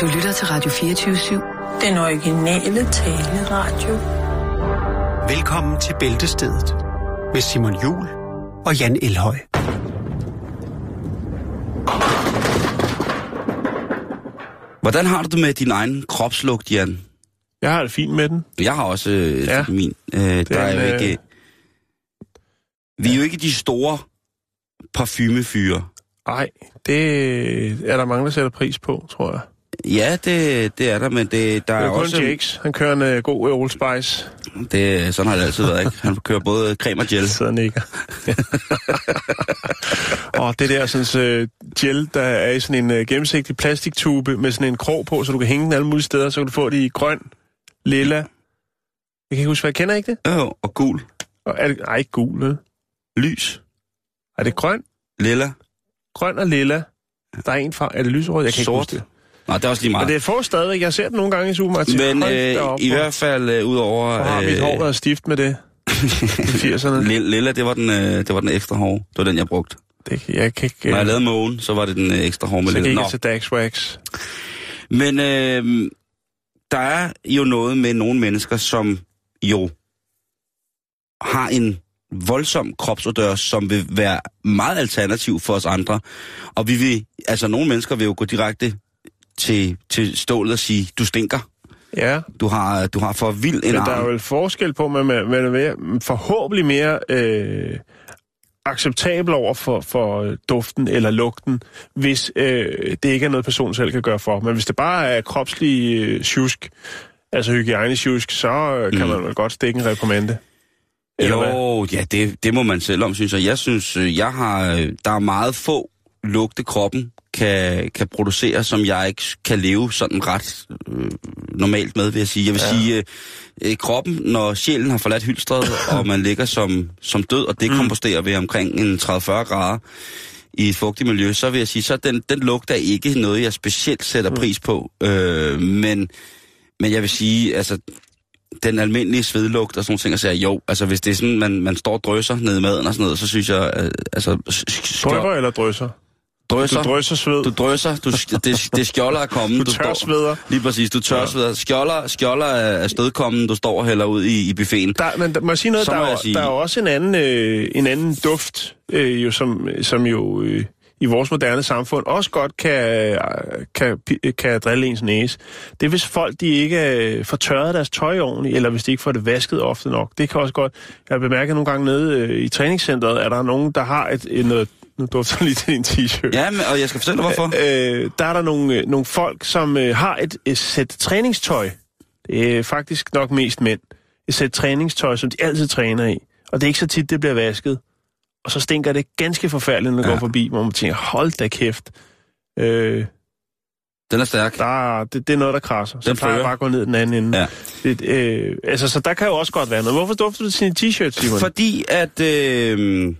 Du lytter til Radio 24-7. Den originale taleradio. Velkommen til Bæltestedet med Simon Jul og Jan Elhøj. Hvordan har du det med din egen kropslugt, Jan? Jeg har det fint med den. Jeg har også øh, Ja. min. Øh, der er jo øh, ikke... Vi er jo ikke de store parfumefyre. Nej, det er der mange, der sætter pris på, tror jeg. Ja, det, det er der, men det, der Det er, er kun også... Jakes. Han kører en uh, god Old Spice. Det, sådan har det altid været, ikke? Han kører både creme og gel. Sidder og nikker. og det der sådan, uh, gel, der er i sådan en uh, gennemsigtig plastiktube med sådan en krog på, så du kan hænge den alle mulige steder, så kan du få det i grøn, lilla. Jeg kan ikke huske, hvad jeg kender ikke det? Jo, og gul. Og er det, nej, ikke gul, vel? Lys. Er det grøn? Lilla. Grøn og lilla. Der er en farve. Er det lyserød? Jeg kan Sort. ikke huske det. Nå, det er også lige Men meget. det er få stadigvæk. Jeg ser det nogle gange i supermarkedet. Men øh, i hvert fald øh, udover... Hvor har mit hår været stift med det i 80'erne? Lilla, det var den, øh, det var den ekstra hårde. Det var den, jeg brugte. Det, jeg kan ikke... Når jeg øh, lavede mågen, så var det den øh, ekstra hårde med så gik jeg til Dax Wax. men øh, der er jo noget med nogle mennesker, som jo har en voldsom kropsodør, som vil være meget alternativ for os andre. Og vi vil, altså nogle mennesker vil jo gå direkte til, til stålet og sige, du stinker. Ja, Du har, du har for vild en men der er arm. vel forskel på, at man, man er mere, forhåbentlig mere øh, acceptabel over for, for øh, duften eller lugten, hvis øh, det ikke er noget, personen selv kan gøre for. Men hvis det bare er kropslig øh, tjusk, altså hygiejnesjusk, så øh, kan Mm. man vel godt stikke en reprimande. Eller hvad? Jo, ja, det, det må man selv om, synes jeg. Jeg synes, øh, jeg har, øh, der er meget få lugte kroppen kan, kan producere, som jeg ikke kan leve sådan ret øh, normalt med, vil jeg sige. Jeg vil ja. Sige, øh, øh, kroppen, når sjælen har forladt hylstret, og man ligger som, som død, og det komposterer ved omkring en 30-40 grader i et fugtigt miljø, så vil jeg sige, så den, den lugt er ikke noget, jeg specielt sætter pris på. Øh, men, men jeg vil sige, altså, den almindelige svedlugt og sådan nogle ting, og siger, jo, altså hvis det er sådan, man, man står og drøser ned i maden og sådan noget, så synes jeg, øh, altså... Drypper eller drysser? Du drysser sved. du drøser, du, det, det skjolder er kommet. Du tørsveder. Lige præcis, du tørsveder. Ja. Skjolder, skjolder er, er stedkommen, du står og hælder ud i, i buffeten. Der, men der, må jeg sige noget? Så Der, er, sige- der er også en anden, øh, en anden duft, øh, jo, som, som jo øh, i vores moderne samfund også godt kan, kan, kan drille ens næse. Det er, hvis folk de ikke øh, får tørret deres tøj ordentligt, eller hvis de ikke får det vasket ofte nok. Det kan også godt... Jeg har bemærket nogle gange nede øh, i træningscenteret, at der er nogen, der har et, et noget... Nu dufter lige til din t-shirt. Ja, men, og jeg skal fortælle dig, hvorfor. Øh, der er der nogle, øh, nogle folk, som øh, har et, et sæt træningstøj. Det er faktisk nok mest mænd. Et sæt træningstøj, som de altid træner i. Og det er ikke så tit, det bliver vasket. Og så stinker det ganske forfærdeligt, når Ja. går forbi, hvor man tænker, hold da kæft. Øh, Den er stærk. der, er- det, det er noget, der krasser. Så Den plejer bare at gå ned den anden ende. Ja. Det, øh, altså, så der kan jo også godt være noget. Hvorfor dufter du til sin t-shirt, Simon? For... Fordi at... Øh,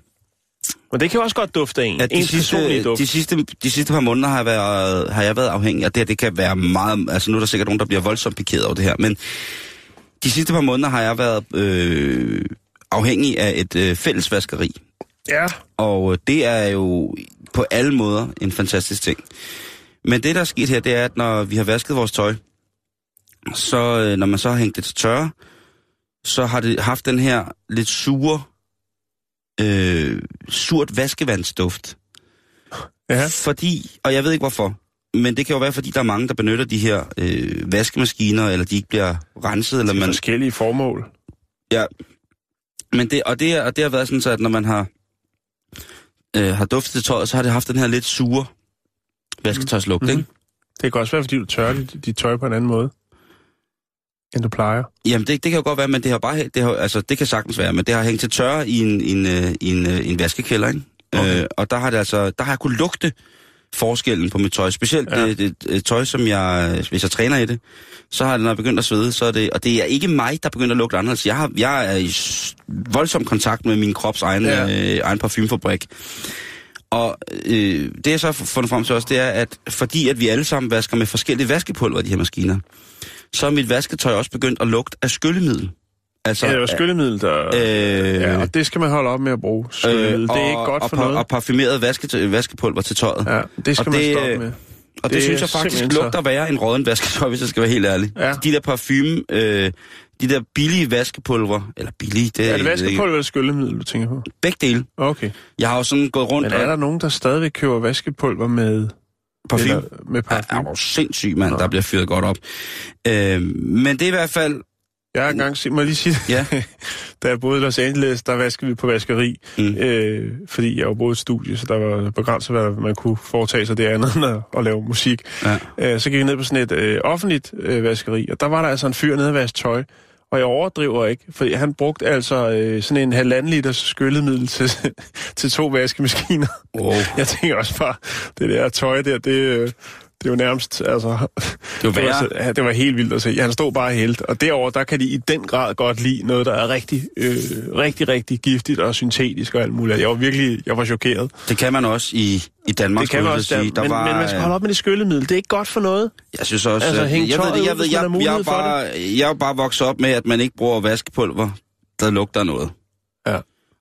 Men det kan jo også godt dufte af en. at de, personlige sidste, duft. de, sidste, de sidste par måneder har jeg, været, har jeg været afhængig, og det her, det kan være meget... Altså nu er der sikkert nogen, der bliver voldsomt pikeret over det her, men de sidste par måneder har jeg været øh, afhængig af et øh, fællesvaskeri. Ja, Og øh, det er jo på alle måder en fantastisk ting. Men det, der er sket her, det er, at når vi har vasket vores tøj, så øh, når man så har hængt det til tørre, så har det haft den her lidt sure, øh, surt vaskevandsduft. ja. Fordi, og jeg ved ikke hvorfor, men det kan jo være, fordi der er mange, der benytter de her øh, vaskemaskiner, eller de ikke bliver renset, eller man... forskellige formål. Ja, men det, og, det, er- og det har været sådan, så at når man har, øh, har duftet tøjet, så har det haft den her lidt sure vasketøjslugt, Mhm. mm-hmm. ikke? Det kan også være, fordi du tørrer dit, dit tøj på en anden måde, end du plejer. Jamen, det, det kan jo godt være, men det har bare, det, har, altså, det kan sagtens være, men det har hængt til tørre i en, en, øh, en, øh, en vaskekælder, ikke? Okay. Øh, og der har, det altså, der har jeg kunnet lugte forskellen på mit tøj. Specielt Ja. det, det, det, tøj, som jeg, hvis jeg træner i det, så har det, når jeg begyndt at svede, så er det, og det er ikke mig, der begynder at lugte anderledes. Jeg, har, jeg er i voldsom kontakt med min krops egen, ja. øh, egen parfumefabrik. Og øh, det jeg så har fundet frem til også, det er, at fordi at vi alle sammen vasker med forskellige vaskepulver i de her maskiner, så er mit vasketøj også begyndt at lugte af skyllemiddel. Altså, Ja, det er jo skyllemiddel, der... øh, ja, og det skal man holde op med at bruge. Skyllemiddel. det er ikke godt og, for og, noget. Og parfumeret vasketøj, vaskepulver til tøjet. ja, det skal og man det, stoppe øh, med. Og det, det Det synes er jeg faktisk simpelthen så- lugter værre end råden vasketøj, hvis jeg skal være helt ærlig. Ja. De der parfume, øh, de der billige vaskepulver, eller billige, det Er det ved ikke. vaskepulver eller skyllemiddel, du tænker på? Begge dele. Okay. Jeg har jo sådan gået rundt Men er der nogen, der stadigvæk køber vaskepulver med, parfume. eller med Ja, parfume? er du sindssyg, mand, der bliver fyret godt op. Øh, men det er i hvert fald... Jeg har engang set, jeg lige sige, Ja. da jeg boede i Los Angeles, der vaskede vi på vaskeri, Mm. øh, fordi jeg jo boede i et studie, så der var begrænset, hvad man kunne foretage sig det andet end at, at lave musik. Ja. Øh, så gik vi ned på sådan et øh, offentligt øh, vaskeri, og der var der altså en fyr nede og vaske tøj, og jeg overdriver ikke, for han brugte altså øh, sådan en halvanden liters skyllemiddel til, til to vaskemaskiner. Wow. Jeg tænker også bare, det der tøj der, det, øh, det er jo nærmest, altså... Det var Det var, ja, det var helt vildt at se. Han stod bare helt. Og derover der kan de i den grad godt lide noget, der er rigtig, øh, rigtig, rigtig giftigt og syntetisk og alt muligt. Jeg var virkelig, jeg var chokeret. Det kan man også i, i Danmark, det kan man jeg også, sige. der, men, men man skal holde op med det skyllemiddel. Det er ikke godt for noget. Jeg synes også, Altså, hæng jeg ved jeg ved, jeg, har jeg, for bare, jeg er bare vokset op med, at man ikke bruger vaskepulver, der lugter noget.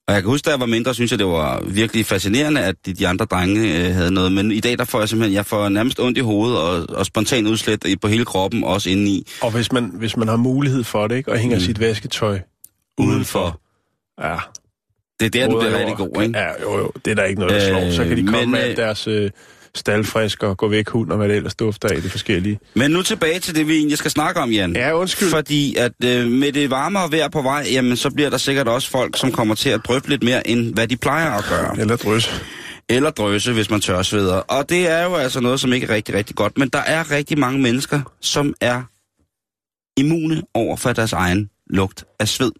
Og jeg kan huske, da jeg var mindre, synes jeg, det var virkelig fascinerende, at de, de andre drenge øh, havde noget. Men i dag, der får jeg simpelthen, jeg får nærmest ondt i hovedet og, og spontan udslæt på hele kroppen, også indeni. Og hvis man, hvis man har mulighed for det, ikke, og hænger mm. sit vasketøj Udenfor. ja, Det er der, den både bliver og- rigtig god, ikke? Ja, jo, jo, det er der ikke noget, der slår. Øh, Så kan de komme men, med øh, deres øh, staldfrisk og gå væk hund og hvad det ellers dufter af, det forskellige. Men nu tilbage til det, vi egentlig skal snakke om, Jan. Ja, undskyld. Fordi at øh, med det varmere vejr på vej, jamen så bliver der sikkert også folk, som kommer til at drøbe lidt mere, end hvad de plejer at gøre. Eller drøs. Eller drøse, hvis man tør sveder. Og det er jo altså noget, som ikke er rigtig, rigtig godt. Men der er rigtig mange mennesker, som er immune over for deres egen lugt af sved.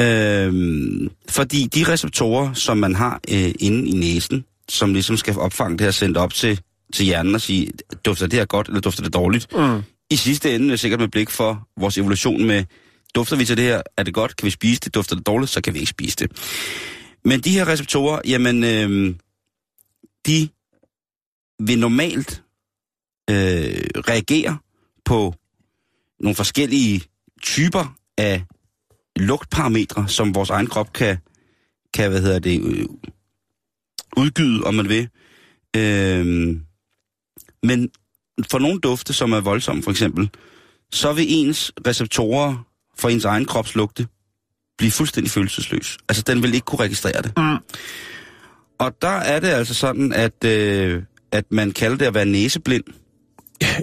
Øhm, fordi de receptorer, som man har øh, inde i næsen, som ligesom skal opfange det her sendt op til, til hjernen og sige, dufter det her godt, eller dufter det dårligt? Mm. I sidste ende er sikkert med blik for vores evolution med, dufter vi til det her, er det godt, kan vi spise det, dufter det dårligt, så kan vi ikke spise det. Men de her receptorer, jamen, øh, de vil normalt øh, reagere på nogle forskellige typer af lugtparametre, som vores egen krop kan, kan hvad hedder det, øh, udgyde, om man vil. Øh, men for nogle dufte, som er voldsomme for eksempel, så vil ens receptorer for ens egen kropslugte blive fuldstændig følelsesløs. Altså, den vil ikke kunne registrere det. Mm. Og der er det altså sådan, at, øh, at man kalder det at være næseblind,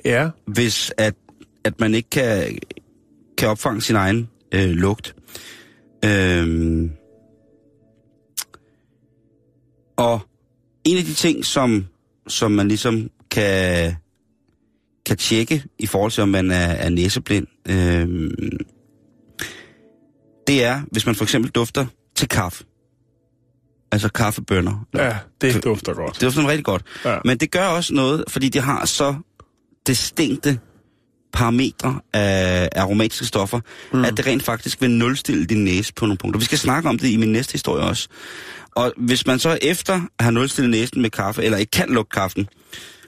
Ja, hvis at, at man ikke kan, kan opfange sin egen øh, lugt. Øhm, og en af de ting, som, som man ligesom kan, kan tjekke i forhold til, om man er, er næseblind, øhm, det er, hvis man for eksempel dufter til kaffe. Altså kaffebønner. ja, det dufter godt. Det dufter rigtig godt. Ja. Men det gør også noget, fordi de har så distinkte parametre af aromatiske stoffer, mm. at det rent faktisk vil nulstille din næse på nogle punkter. Vi skal snakke om det i min næste historie også. Og hvis man så efter at have nulstillet næsen med kaffe, eller ikke kan lukke kaffen,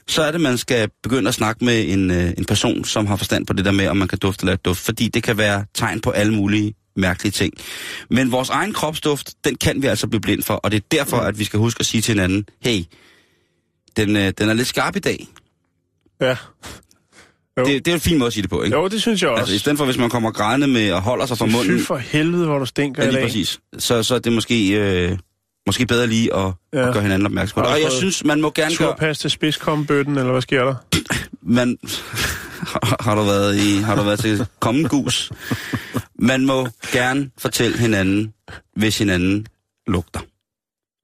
så er det, man skal begynde at snakke med en, øh, en person, som har forstand på det der med, om man kan dufte eller dufte, fordi det kan være tegn på alle mulige mærkelige ting. Men vores egen kropsduft, den kan vi altså blive blind for, og det er derfor, at vi skal huske at sige til hinanden, hey, den, øh, den er lidt skarp i dag. Ja. Jo. Det, det er en fin måde at sige det på, ikke? Jo, det synes jeg også. Altså, i stedet for, hvis man kommer grædende med og holder sig for munden, Fy for helvede, hvor du stinker ja, i lige dag. præcis, så, så er det måske, øh, måske bedre lige at, ja. At gøre hinanden opmærksom på det. Og jeg synes, man må gerne gøre... Turpas til spidskombøtten, eller hvad sker der? Man, har, du været i, har du været til kommengus? Man må gerne fortælle hinanden, hvis hinanden lugter.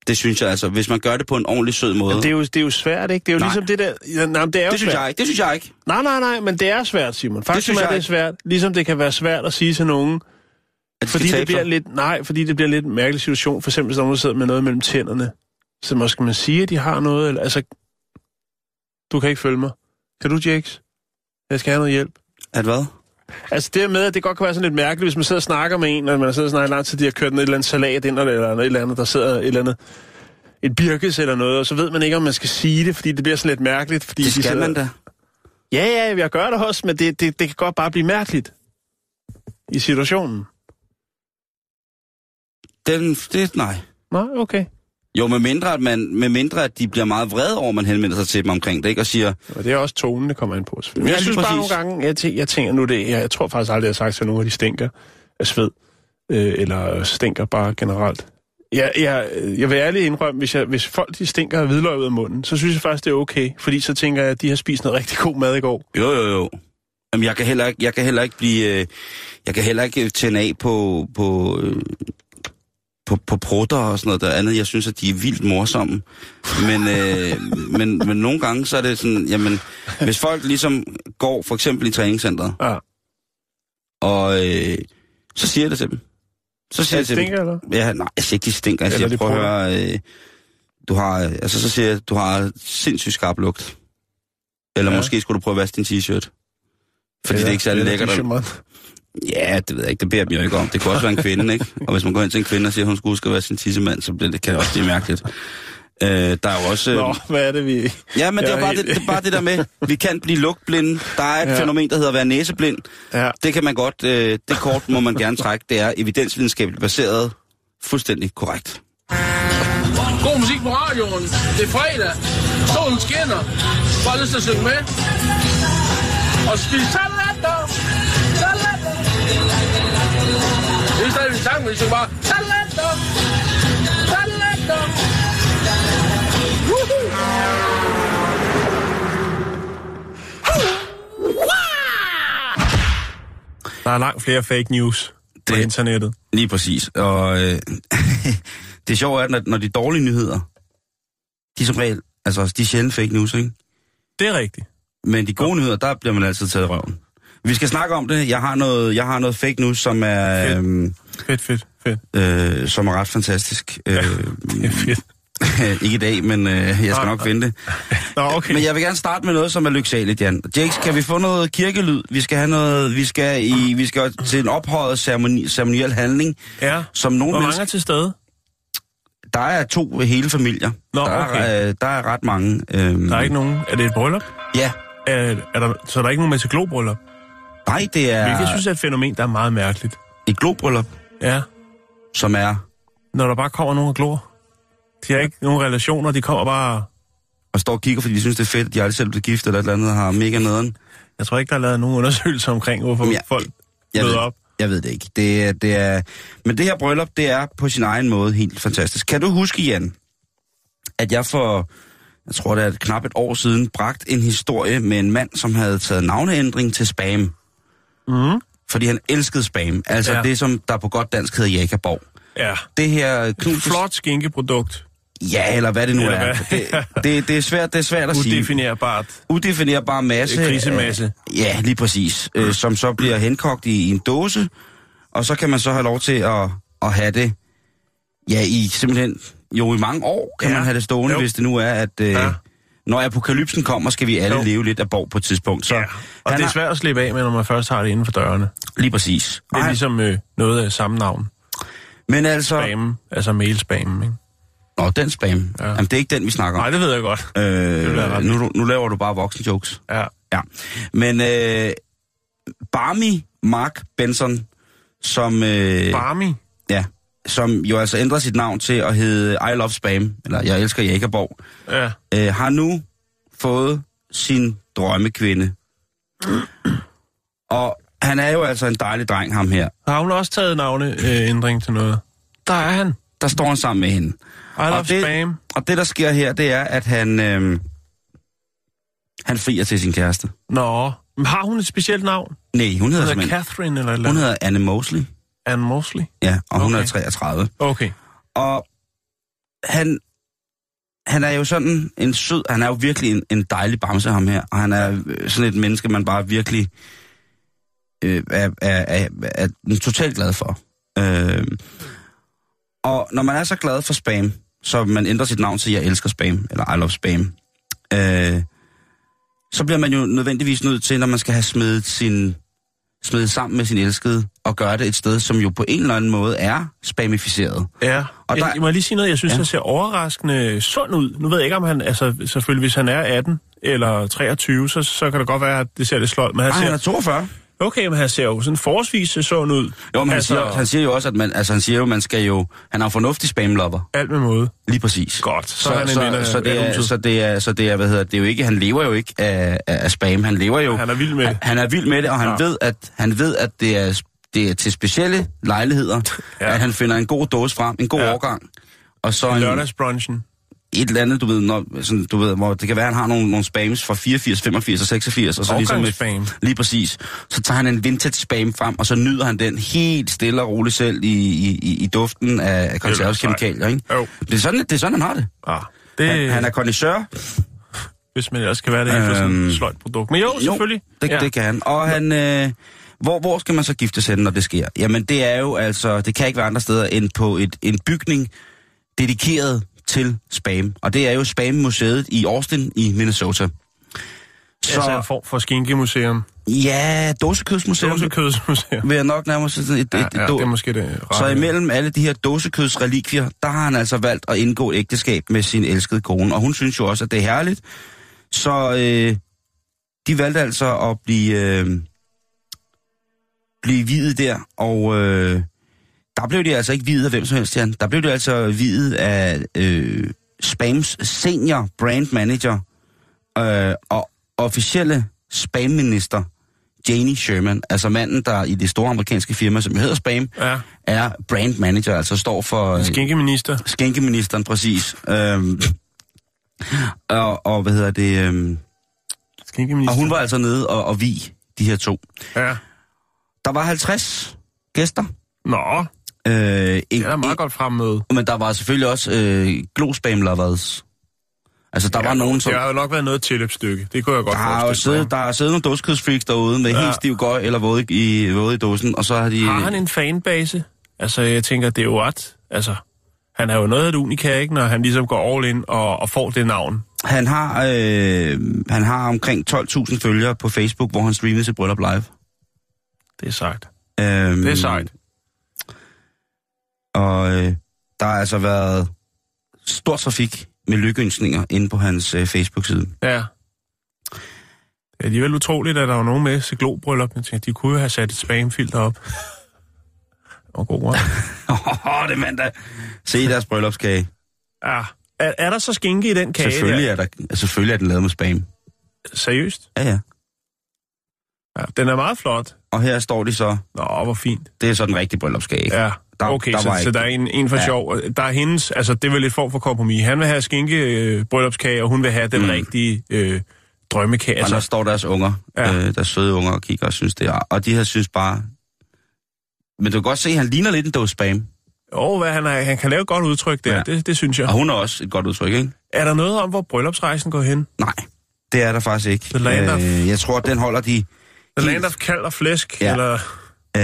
Det synes jeg altså, hvis man gør det på en ordentlig sød måde. Det er, jo, det er jo svært, ikke? Det er jo Nej. ligesom det der... Ja, nej, men det er jo det synes svært. jeg ikke. Det synes jeg ikke. Nej, nej, nej, men det er svært, Simon. Faktisk synes er det svært. Ligesom det kan være svært at sige til nogen, At de fordi det bliver lidt... Nej, fordi det bliver lidt en mærkelig situation. For eksempel, hvis nogen sidder med noget mellem tænderne. Så måske skal man sige, at de har noget, eller altså... Du kan ikke følge mig. Kan du, Jakes? Jeg skal have noget hjælp. At hvad? Altså det med, at det godt kan være sådan lidt mærkeligt, hvis man sidder og snakker med en, og man har siddet og snakket lang tid, de har kørt en et eller andet salat ind, eller, eller et eller andet, der sidder et eller andet, et birkes eller noget, og så ved man ikke, om man skal sige det, fordi det bliver sådan lidt mærkeligt. Fordi Det de skal sidder... man da. Ja, ja, jeg gør det også, men det, det, det kan godt bare blive mærkeligt i situationen. Den, det, nej. Nå, okay. Jo, med mindre, at man, med mindre at de bliver meget vrede over, at man henvender sig til dem omkring det, ikke? Og siger, Og det er også tonen, det kommer ind på. selvfølgelig. Men jeg lige synes bare præcis. nogle gange, jeg, tænker, jeg tænker nu det, jeg, jeg tror faktisk aldrig, jeg har sagt til nogen, at de stinker af sved. Øh, eller stinker bare generelt. Jeg, jeg, jeg vil ærligt indrømme, hvis, jeg, hvis folk de stinker af hvidløg ud af munden, så synes jeg faktisk, det er okay. Fordi så tænker jeg, at de har spist noget rigtig god mad i går. jo, jo, jo. Jamen, jeg kan heller ikke, jeg kan heller ikke blive, øh, jeg kan heller ikke tænde af på, på, øh, på, på prutter og sådan noget der andet. Jeg synes, at de er vildt morsomme. Men, øh, men, men nogle gange, så er det sådan, jamen, hvis folk ligesom går for eksempel i træningscenteret, Ja. og øh, så siger jeg det til dem. Så siger Er jeg til dem, stinker, eller? Ja, nej, jeg siger ikke, de stinker. Jeg siger, prøv at høre, øh, du har, øh, altså så siger jeg, du har sindssygt skarp lugt. Eller Ja. ja. måske skulle du prøve at vaske din t-shirt. Fordi det er ikke særlig lækkert. at-. Ja, det ved jeg ikke, det beder dem jo ikke om. Det kunne også være en kvinde, ikke? Og hvis man går ind til en kvinde og siger, at hun skulle huske at være sin tissemand, så bliver det, kan det også blive mærkeligt. Øh, der er jo også... Nå, Øh, hvad er det, vi... ja, men det er, bare er det, helt- det er bare det der med, vi kan blive lugtblinde. Der er et Ja. fænomen, der hedder at være næseblind. Ja. Det kan man godt, øh, det kort må man gerne trække. Det er evidensvidenskabeligt baseret fuldstændig korrekt. God musik på radioen. Det er fredag. Solen skinner. Bare lyst til at synge med. Og spise salater. Det er stadig en sang, men vi synger bare. Salater. Woohoo! Der er langt flere fake news på Det- internettet. Lige præcis. Og øh, det sjove er, at når, når de dårlige nyheder, de er som regel, altså de er sjældent fake news, ikke? Det er rigtigt. Men de gode nyheder, der bliver man altid taget i røven. Vi skal snakke om det. Jeg har noget, jeg har noget fake news, som er, Fedt. øhm, Fedt, fedt, fedt. øh, som er ret fantastisk. Øh, Det er fedt. ikke i dag, men øh, jeg skal nok finde det. Nå, okay. Men jeg vil gerne starte med noget, som er lyksaligt, Jan. Jakes, kan vi få noget kirkelyd? Vi skal have noget, vi skal, i, vi skal til en ophøjet ceremoni, ceremoniel handling, Ja. som nogle Hvor mange mennesker... er til stede? Der er to hele familier. Nå, der, okay. er, øh, der er ret mange. Øhm, Der er ikke nogen... Er det et bryllup? Ja. Er, er der, så er der ikke nogen med til globryllup? Nej, det er Hvilket jeg synes er et fænomen, der er meget mærkeligt. et globryllup, Ja. som er... Når der bare kommer nogen og glor. De har ikke nogen relationer, de kommer bare... Og står og kigger, fordi de synes, det er fedt, at de aldrig selv blevet gift eller et eller andet, har mega nederen. Jeg tror ikke, der er lavet nogen undersøgelser omkring, hvorfor jeg- folk Jeg møder ved, op. jeg ved det ikke. Det, det er, men det her bryllup, det er på sin egen måde helt fantastisk. Kan du huske, Jan, at jeg for, jeg tror det er et knap et år siden, bragt en historie med en mand, som havde taget navneændring til spam. Mm. Fordi han elskede spam. Altså Ja. det, som der på godt dansk hedder Jakaborg. Ja. Det her knus... Flot skinkeprodukt. Ja, eller hvad det nu Eller er. hvad? Det, det, det, er svært, det er svært at sige. Udefinerbart. Udefinerbar masse. Krisemasse. Øh, ja, lige præcis. Øh, som så bliver henkogt i, i en dåse, og så kan man så have lov til at, at have det, ja, i simpelthen, jo i mange år kan Ja. ja. man have det stående, Jo. hvis det nu er, at øh, Ja. Når apokalypsen kommer, skal vi alle Jo. leve lidt af borg på et tidspunkt. Så Ja. Og det er har- svært at slippe af med, når man først har det inden for dørene. Lige præcis. Det er Ej, ligesom øh, noget af samme navn. Men altså... Spam, altså mailspam, ikke? Nå, den spam. Ja. Ja. Jamen, det er ikke den, vi snakker om. Nej, det ved jeg godt. Øh, nu, nu laver du bare voksenjokes. Ja. Ja. Men øh, Barmy Mark Benson, som, øh, Barmy. ja, som jo altså ændrer sit navn til at hedde I Love Spam, eller Jeg elsker Jægerborg, Ja. øh, har nu fået sin drømmekvinde. Og han er jo altså en dejlig dreng, ham her. Har hun også taget navneændring til noget? Der er han. Der står han sammen med hende. I love og det, spam. Og det, der sker her, det er, at han, øh, han frier til sin kæreste. Nå, men har hun et specielt navn? Nej, hun hedder, Hun hedder Catherine eller eller hun hedder Anne Mosley. Anne Mosley? Ja, og hun Okay. er 33. Okay. Og han, han er jo sådan en sød, han er jo virkelig en, en dejlig bamse, ham her. Og han er øh, sådan et menneske, man bare virkelig øh, er, er, er, er, er totalt glad for. Øh, og når man er så glad for spam, så man ændrer sit navn til Jeg elsker spam, eller I love spam, øh, så bliver man jo nødvendigvis nødt til, når man skal have smidt sin smidt sammen med sin elskede, og gøre det et sted, som jo på en eller anden måde er spamificeret. Ja, Og jeg, der- jeg må lige sige noget, jeg synes, ja. Han ser overraskende sund ud. Nu ved jeg ikke, om han, altså selvfølgelig, hvis han er 18 eller 23, så, så kan det godt være, at det ser lidt sløjt, men han Ej, han ser, er 42. Okay, men han ser jo sådan forholdsvis sådan ud. Jo, men han, altså, siger, han siger jo også, at man, altså, han siger jo, man skal jo... Han en fornuftig spamlopper. Alt med måde. Lige præcis. Godt, så, Så, han en så, så, af det er, så det er, så det er, hvad hedder det, er jo ikke, han lever jo ikke af, af, af spam, han lever jo... Han er vild med det. Han, han er vild med det, og han, Ja. ved, at, han ved, at det er, det er til specielle lejligheder, Ja. at han finder en god dåse frem, en god ja. årgang, og så en, Lørdagsbrunchen. Et eller andet, du ved, når, sådan, du ved, hvor det kan være, at han har nogle, nogle spams fra 84, 85 og 86, og så ligesom med, Årgangsspam. lige præcis, så tager han en vintage spam frem, og så nyder han den helt stille og roligt selv i, i, i, i duften af, konserveskemikalier, ikke? Jo. Det er sådan, det er sådan, han har det. Ah, det, Han, han er kondisør, hvis man ellers skal være det inden for sådan et Øhm, sløjt produkt. Men jo, selvfølgelig. det, ja. det kan han. Og han, øh, hvor, hvor skal man så gifte sig, når det sker? Jamen, det er jo altså, det kan ikke være andre steder end på et, en bygning dedikeret til spam. Og det er jo Spam-museet i Austin i Minnesota. Så... Altså en form for skinkemuseum. Ja, dåsekødsmuseum. Dåsekødsmuseum. Vil jeg nok nærmere sige sådan et, Ja, et, ja, et, det er måske det Så imellem alle de her dåsekødsrelikvier, der har han altså valgt at indgå ægteskab med sin elskede kone. Og hun synes jo også, at det er herligt. Så øh, de valgte altså at blive, øh, blive videt der. Og øh, der blev de altså ikke videt af hvem som helst, Jan. Der blev de altså videt af øh, Spams senior brand manager øh, og officielle spamminister Janie Sherman, altså manden, der i det store amerikanske firma, som hedder Spam, Ja, er brand manager, altså står for øh, skinkeminister. skænkeministeren præcis. Øhm, og, og hvad hedder det? Øhm, og hun var altså nede og, og vi de her to. Ja. Der var 50 gæster. Nå, Øh, en, det er meget godt fremmøde. Men der var selvfølgelig også øh, glospam lovers. Altså, der ja, var nogen, som... Det har jo nok været noget tilløbsstykke. Det kunne jeg godt Der har forestille mig. siddet, der har siddet nogle dåsekødsfreaks derude med ja. helt stiv gøj eller våde i, våde i dåsen, og så har de... Har han en fanbase? Altså, jeg tænker, det er jo ret. Altså, han er jo noget af et unika, ikke, når han ligesom går all in og, og får det navn. Han har, øh, han har omkring 12.000 følgere på Facebook, hvor han streamer sit bryllup live. Det er sejt. Øhm, Det er sejt. Og øh, der har altså været stor trafik med lykkeønsninger inde på hans øh, Facebook-side. Ja. Det er alligevel utroligt, at der var nogen med til globryllup. Jeg tænkte, de kunne jo have sat et spamfilter op. Og god råd. Åh, det mandag. Se deres bryllupskage. Ja. Er, er der så skinke i den kage? Selvfølgelig der? er, der, selvfølgelig er den lavet med spam. Seriøst? Ja, ja. Ja, den er meget flot. Og her står de så. Nå, hvor fint. Det er så den rigtige bryllupskage. Ja. Der- okay, der så, så ikke- der er en, en for ja. Sjov. Der er hendes, altså det er vel et form for kompromis. Han vil have skinke øh, bryllupskage, og hun vil have den Mm. rigtige øh, drømmekage. Og der Altså, står deres unger, Ja. øh, deres søde unger, og kigger og synes det er. Og de her synes bare... Men du kan godt se, at han ligner lidt en dåse spam. åh, hvad han, er, han kan lave et godt udtryk der, ja. Det, det synes jeg. Og hun er også et godt udtryk, ikke? Er der noget om, hvor bryllupsrejsen går hen? Nej, det er der faktisk ikke. The land of- Øh, jeg tror, den holder de... The helt- Land of Kald og Flæsk. Ja. eller Øh,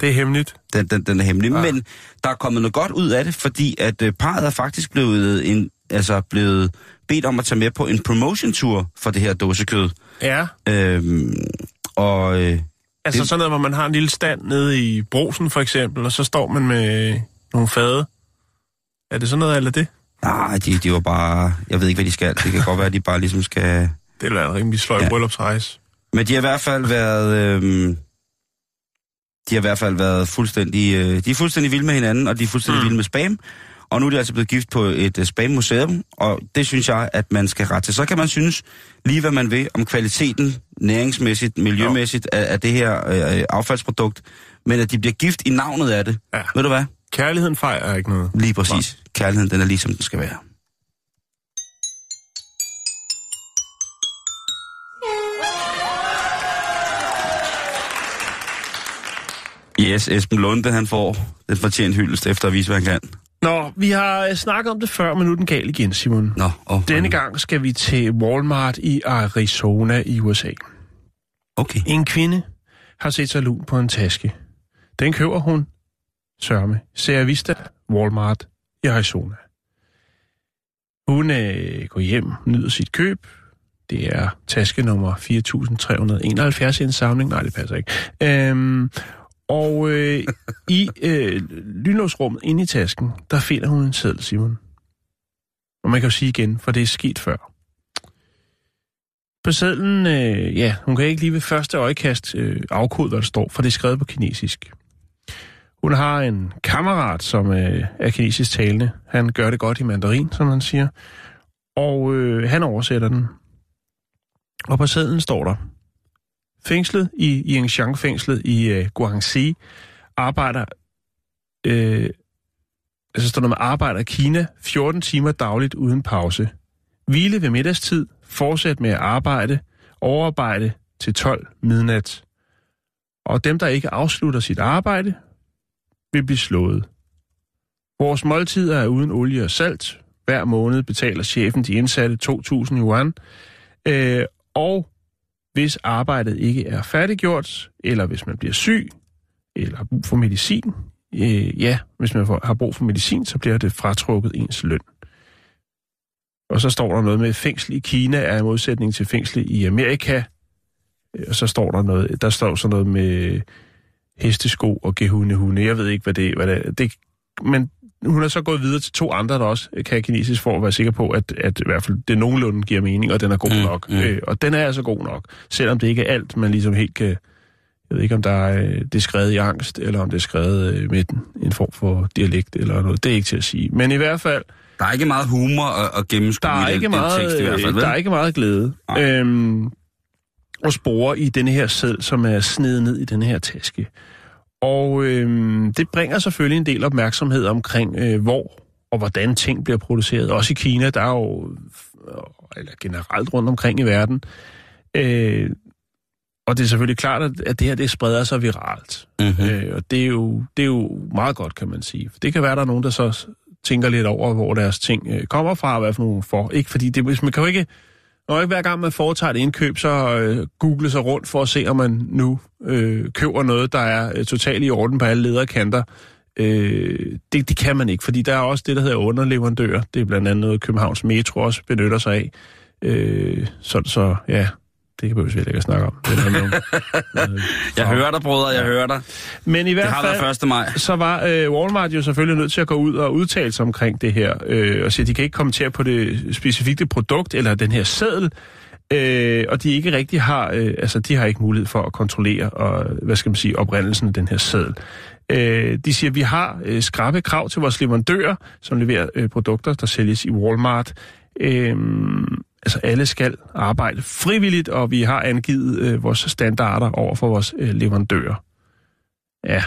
det er hemmeligt. den, den, den er hemmelig. Ja. Ja. Men der er kommet noget godt ud af det, fordi at øh, parret er faktisk blevet, en, altså blevet bedt om at tage med på en promotion-tour for det her dåsekød. Ja, Øhm, og øh, altså Det- sådan noget, hvor man har en lille stand nede i brosen for eksempel, og så står man med nogle fade. Er det sådan noget, eller det? nej, de, de var bare... Jeg ved ikke, hvad de skal. Det kan godt være, at de bare ligesom skal... Det er en rimelig sløj ja. Bryllupsrejse. Men de har i hvert fald været... Øhm, de har i hvert fald været fuldstændig... Øh, de er fuldstændig vilde med hinanden, og de er fuldstændig Mm. vilde med spam. Og nu er de altså blevet gift på et uh, spam-museum, og det synes jeg, at man skal rette til. Så kan man synes lige, hvad man vil om kvaliteten, næringsmæssigt, miljømæssigt, af, af det her øh, affaldsprodukt, men at de bliver gift i navnet af det. Ja. Ved du hvad? Kærligheden fejrer ikke noget. Lige præcis. Kærligheden, den er lige som den skal være. Yes, Esben Lunde, han får den fortjent hyldest efter at vise, hvad han kan. Nå, vi har øh, snakket om det før, men nu er den gal igen, Simon. Nå, oh, Denne gang skal vi til Walmart i Arizona i USA. Okay. En kvinde har set sig lun på en taske. Den køber hun, sørme, Sierra Vista, Walmart i Arizona. Hun øh, går hjem, nyder sit køb. Det er taske nummer 4371 i en samling. Nej, det passer ikke. Øhm, og øh, i øh, lynlåsrummet inde i tasken, der finder hun en seddel, Simon. Og man kan jo sige igen, for det er sket før. På sedlen, øh, ja, hun kan ikke lige ved første øjekast øh, afkode, hvad der står, for det er skrevet på kinesisk. Hun har en kammerat, som øh, er kinesisk talende. Han gør det godt i mandarin, som han siger. Og øh, han oversætter den. Og på sedlen står der, fængslet i Yingxiang-fængslet i øh, Guangxi arbejder, øh, altså står der med arbejder i Kina 14 timer dagligt uden pause. Hvile ved middagstid, fortsæt med at arbejde, overarbejde til 12 midnat. Og dem, der ikke afslutter sit arbejde, vil blive slået. Vores måltider er uden olie og salt. Hver måned betaler chefen de indsatte 2.000 yuan. Øh, og hvis arbejdet ikke er færdiggjort, eller hvis man bliver syg, eller har brug for medicin, øh, ja, hvis man får, har brug for medicin, så bliver det fratrukket ens løn. Og så står der noget med, fængsel i Kina er i modsætning til fængsel i Amerika. Øh, og så står der noget, der står så noget med hestesko og gehunde Jeg ved ikke, hvad det, hvad det er. Det, men hun er så gået videre til to andre, der også kan kinesisk, for at være sikker på, at, at i hvert fald det nogenlunde giver mening, og den er god Mm, nok. mm. Øh, og den er altså god nok, selvom det ikke er alt, man ligesom helt kan... Jeg ved ikke, om der er, øh, det er skrevet i angst, eller om det er skrevet øh, med en, en form for dialekt eller noget. Det er ikke til at sige. Men i hvert fald, Der er ikke meget humor og, og gennemskue der er i den, ikke den meget, tekst i hvert fald, vel? der er ikke meget glæde. Nej. Øhm, og spore i denne her sæd, som er snedet ned i denne her taske. Og øhm, det bringer selvfølgelig en del opmærksomhed omkring, øh, hvor og hvordan ting bliver produceret. Også i Kina, der er jo, eller generelt rundt omkring i verden. Øh, og det er selvfølgelig klart, at, det her det spreder sig viralt. Mm-hmm. Øh, og det er, jo, det er jo meget godt, kan man sige. For det kan være, at der er nogen, der så tænker lidt over, hvor deres ting øh, kommer fra, og hvad for nogle for. Ikke fordi det, hvis man kan jo ikke, og ikke hver gang man foretager et indkøb, så øh, google sig rundt for at se, om man nu øh, køber noget, der er øh, totalt i orden på alle lederkanter. Øh, det, det kan man ikke, fordi der er også det, der hedder underleverandører. Det er blandt andet noget, Københavns Metro også benytter sig af. Øh, så, så ja, det kan vi jo ikke at snakke om. Det noget, noget, Jeg hører dig, brødre, jeg hører dig. Men i hvert fald været 1. maj. så var øh, Walmart jo selvfølgelig nødt til at gå ud og udtale sig omkring det her, øh, og sige, at de kan ikke kommentere på det specifikke produkt, eller den her seddel, øh, og de ikke rigtig har, øh, altså de har ikke mulighed for at kontrollere, og, hvad skal man sige, oprindelsen af den her seddel. Øh, de siger, at vi har øh, skrappe krav til vores leverandører, som leverer øh, produkter, der sælges i Walmart. Øh, altså alle skal arbejde frivilligt, og vi har angivet øh, vores standarder over for vores øh, leverandører. Ja.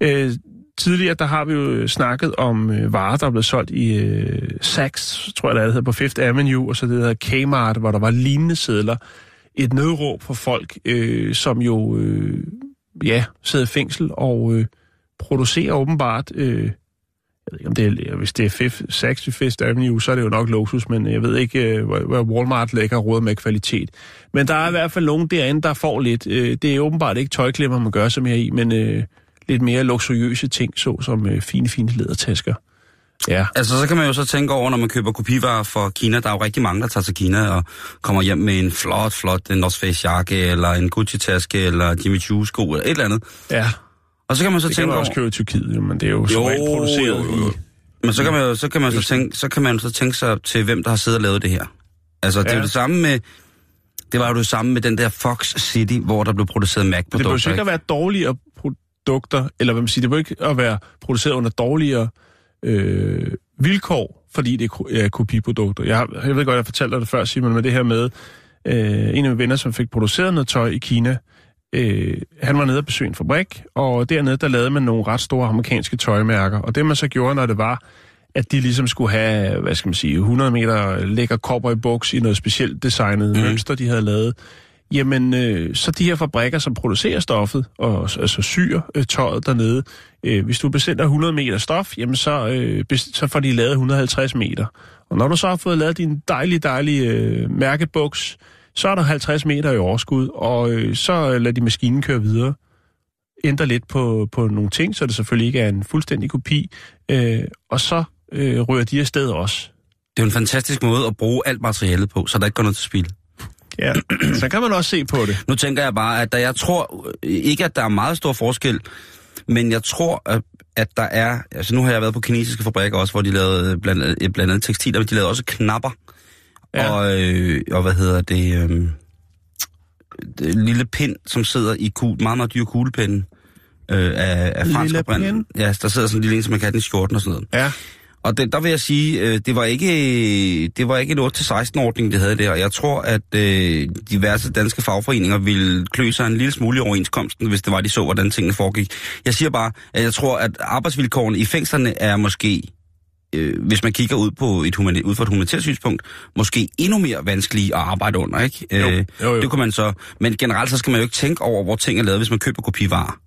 Øh, tidligere, der har vi jo snakket om øh, varer, der er blevet solgt i øh, Saks, tror jeg, det hedder, på Fifth Avenue, og så det hedder Kmart, hvor der var lignende sædler. Et nødråb for folk, øh, som jo, øh, ja, sidder i fængsel og øh, producerer åbenbart... Øh, jeg ved ikke, om det er, hvis det er Fifth, Saks i Fifth Avenue, så er det jo nok luksus, men jeg ved ikke, øh, hvor, Walmart lægger råd med kvalitet. Men der er i hvert fald nogen derinde, der får lidt. Øh, det er åbenbart ikke tøjklemmer, man gør sig mere i, men øh, lidt mere luksuriøse ting, såsom øh, fine, fine lædertasker. Ja, Altså, så kan man jo så tænke over, når man køber kopivarer for Kina, der er jo rigtig mange, der tager til Kina og kommer hjem med en flot, flot North Face jakke, eller en Gucci-taske, eller Jimmy Choo sko, eller et eller andet. ja. Og så kan man så Det kan tænke man over... også købe i Tyrkiet, jo, men det er jo, jo produceret jo, jo, jo. i... Men så kan man så kan man så tænke, så kan man så tænke sig til, hvem der har siddet og lavet det her. Altså, det er Ja. jo det samme med... Det var jo det samme med den der Fox City, hvor der blev produceret Men det behøver Mac-produkter. ikke at være dårligere produkter, eller hvad man siger, det behøver ikke at være produceret under dårligere øh, vilkår, fordi det er ko- er kopiprodukter. Jeg, har, jeg ved godt, jeg fortalte dig det før, Simon, med det her med øh, en af mine venner, som fik produceret noget tøj i Kina. Øh, han var nede og besøge en fabrik, og dernede, der lavede man nogle ret store amerikanske tøjmærker. Og det, man så gjorde, når det var, at de ligesom skulle have, hvad skal man sige, 100 meter lækker cowboy buks i noget specielt designet mm. mønster, de havde lavet, Jamen, øh, så de her fabrikker, som producerer stoffet, og altså syr øh, tøjet dernede, øh, hvis du bestiller 100 meter stof, jamen så, øh, så får de lavet 150 meter. Og når du så har fået lavet din dejlige, dejlige øh, mærkebuks, så er der 50 meter i overskud, og øh, så øh, lader de maskinen køre videre. Ændrer lidt på, på nogle ting, så det selvfølgelig ikke er en fuldstændig kopi. Øh, og så øh, rører de afsted også. Det er en fantastisk måde at bruge alt materialet på, så der ikke går noget til spil. Ja, så kan man også se på det. Nu tænker jeg bare, at der, jeg tror øh, ikke, at der er meget stor forskel, men jeg tror, at, at der er... Altså nu har jeg været på kinesiske fabrikker også, hvor de lavede blandt, andet- blandt andet tekstiler, men de lavede også knapper. Ja. Og, øh, og hvad hedder det... Øh, en lille pind, som sidder i kul, meget, meget dyre kuglepinde øh, af, af fransk Lille pind? Ja, der sidder sådan en lille en, som man kan den i skjorten og sådan noget. Ja. Og det, der vil jeg sige, øh, det var ikke det var ikke en 8-16-ordning, det havde der. Jeg tror, at øh, diverse danske fagforeninger ville klø sig en lille smule i overenskomsten, hvis det var, de så, hvordan tingene foregik. Jeg siger bare, at jeg tror, at arbejdsvilkårene i fængslerne er måske, øh, hvis man kigger ud, på et humani- ud fra et humanitært synspunkt, måske endnu mere vanskelige at arbejde under, ikke? Jo, Øh, jo, jo. Det kunne man så... Men generelt så skal man jo ikke tænke over, hvor ting er lavet, hvis man køber kopivarer.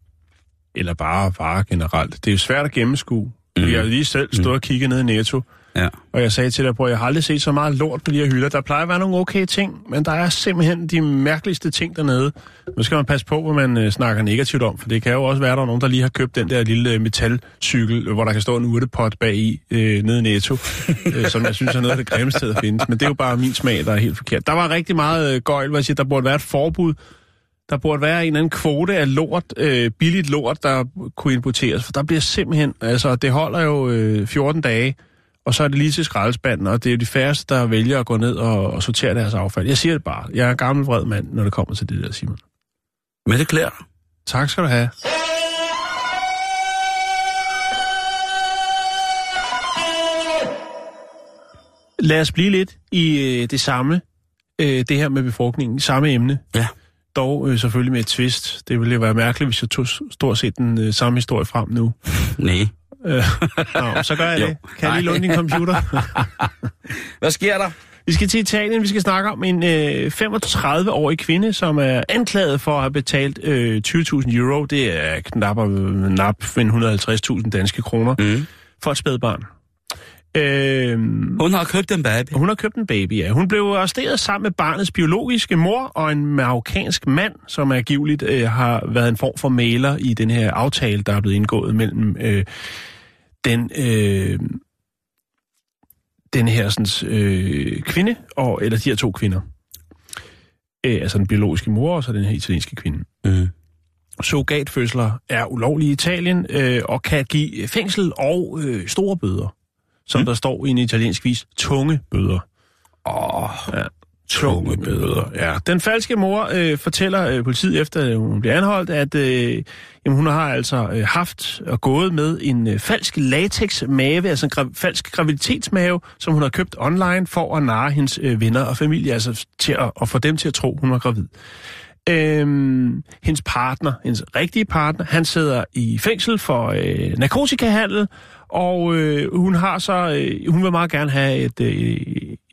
Eller bare varer generelt. Det er jo svært at gennemskue. Mm. Jeg har lige selv stået og kigget ned i Netto, Ja. og jeg sagde til dig, bror, jeg har aldrig set så meget lort på de her hylder. Der plejer at være nogle okay ting, men der er simpelthen de mærkeligste ting dernede. Nu skal man passe på, hvad man øh, snakker negativt om, for det kan jo også være, at der er nogen, der lige har købt den der lille øh, metalcykel, øh, hvor der kan stå en urtepot bag i øh, nede i Netto, øh, som jeg synes er noget af det grimmeste, der findes. Men det er jo bare min smag, der er helt forkert. Der var rigtig meget øh, gøjl, hvor jeg siger, der burde være et forbud der burde være en eller anden kvote af lort, øh, billigt lort, der kunne importeres, for der bliver simpelthen, altså det holder jo øh, 14 dage, og så er det lige til skraldespanden, og det er jo de færreste, der vælger at gå ned og, og sortere deres affald. Jeg siger det bare. Jeg er en gammel vred mand, når det kommer til det der, Simon. Men det klæder. Tak skal du have. Lad os blive lidt i øh, det samme, øh, det her med befrugtningen, samme emne. Ja. Dog øh, selvfølgelig med et twist. Det ville jo være mærkeligt, hvis jeg tog stort set den øh, samme historie frem nu. Nej. Øh, nå, så gør jeg Jo. det. Kan jeg lige låne din computer? Hvad sker der? Vi skal til Italien. Vi skal snakke om en øh, 35-årig kvinde, som er anklaget for at have betalt øh, 20.000 euro. Det er knap, knap 150.000 danske kroner Mm. for et spædbarn. Øh, Hun har købt en baby. hun har købt en baby, ja. Hun blev arresteret sammen med barnets biologiske mor og en marokkansk mand, som angiveligt øh, har været en form for maler i den her aftale, der er blevet indgået mellem øh, den, øh, den her sådan, øh, kvinde, og, eller de her to kvinder. Øh, altså den biologiske mor og så den her italienske kvinde. Mm. Surrogatfødsler er ulovlige i Italien øh, og kan give fængsel og øh, store bøder. Som mm. der står i en italiensk vis, tunge bøder. Åh, Ja. Tunge bøder. Ja. Den falske mor øh, fortæller øh, politiet efter, at hun bliver anholdt, at øh, jamen, hun har altså øh, haft og gået med en øh, falsk latex-mave, altså en gra- falsk graviditetsmave, som hun har købt online for at narre hendes øh, venner og familie, altså til at, at få dem til at tro, hun var gravid. Øhm, hendes partner, hendes rigtige partner, han sidder i fængsel for øh, narkotikahandel, og øh, hun har så, øh, hun vil meget gerne have et, øh,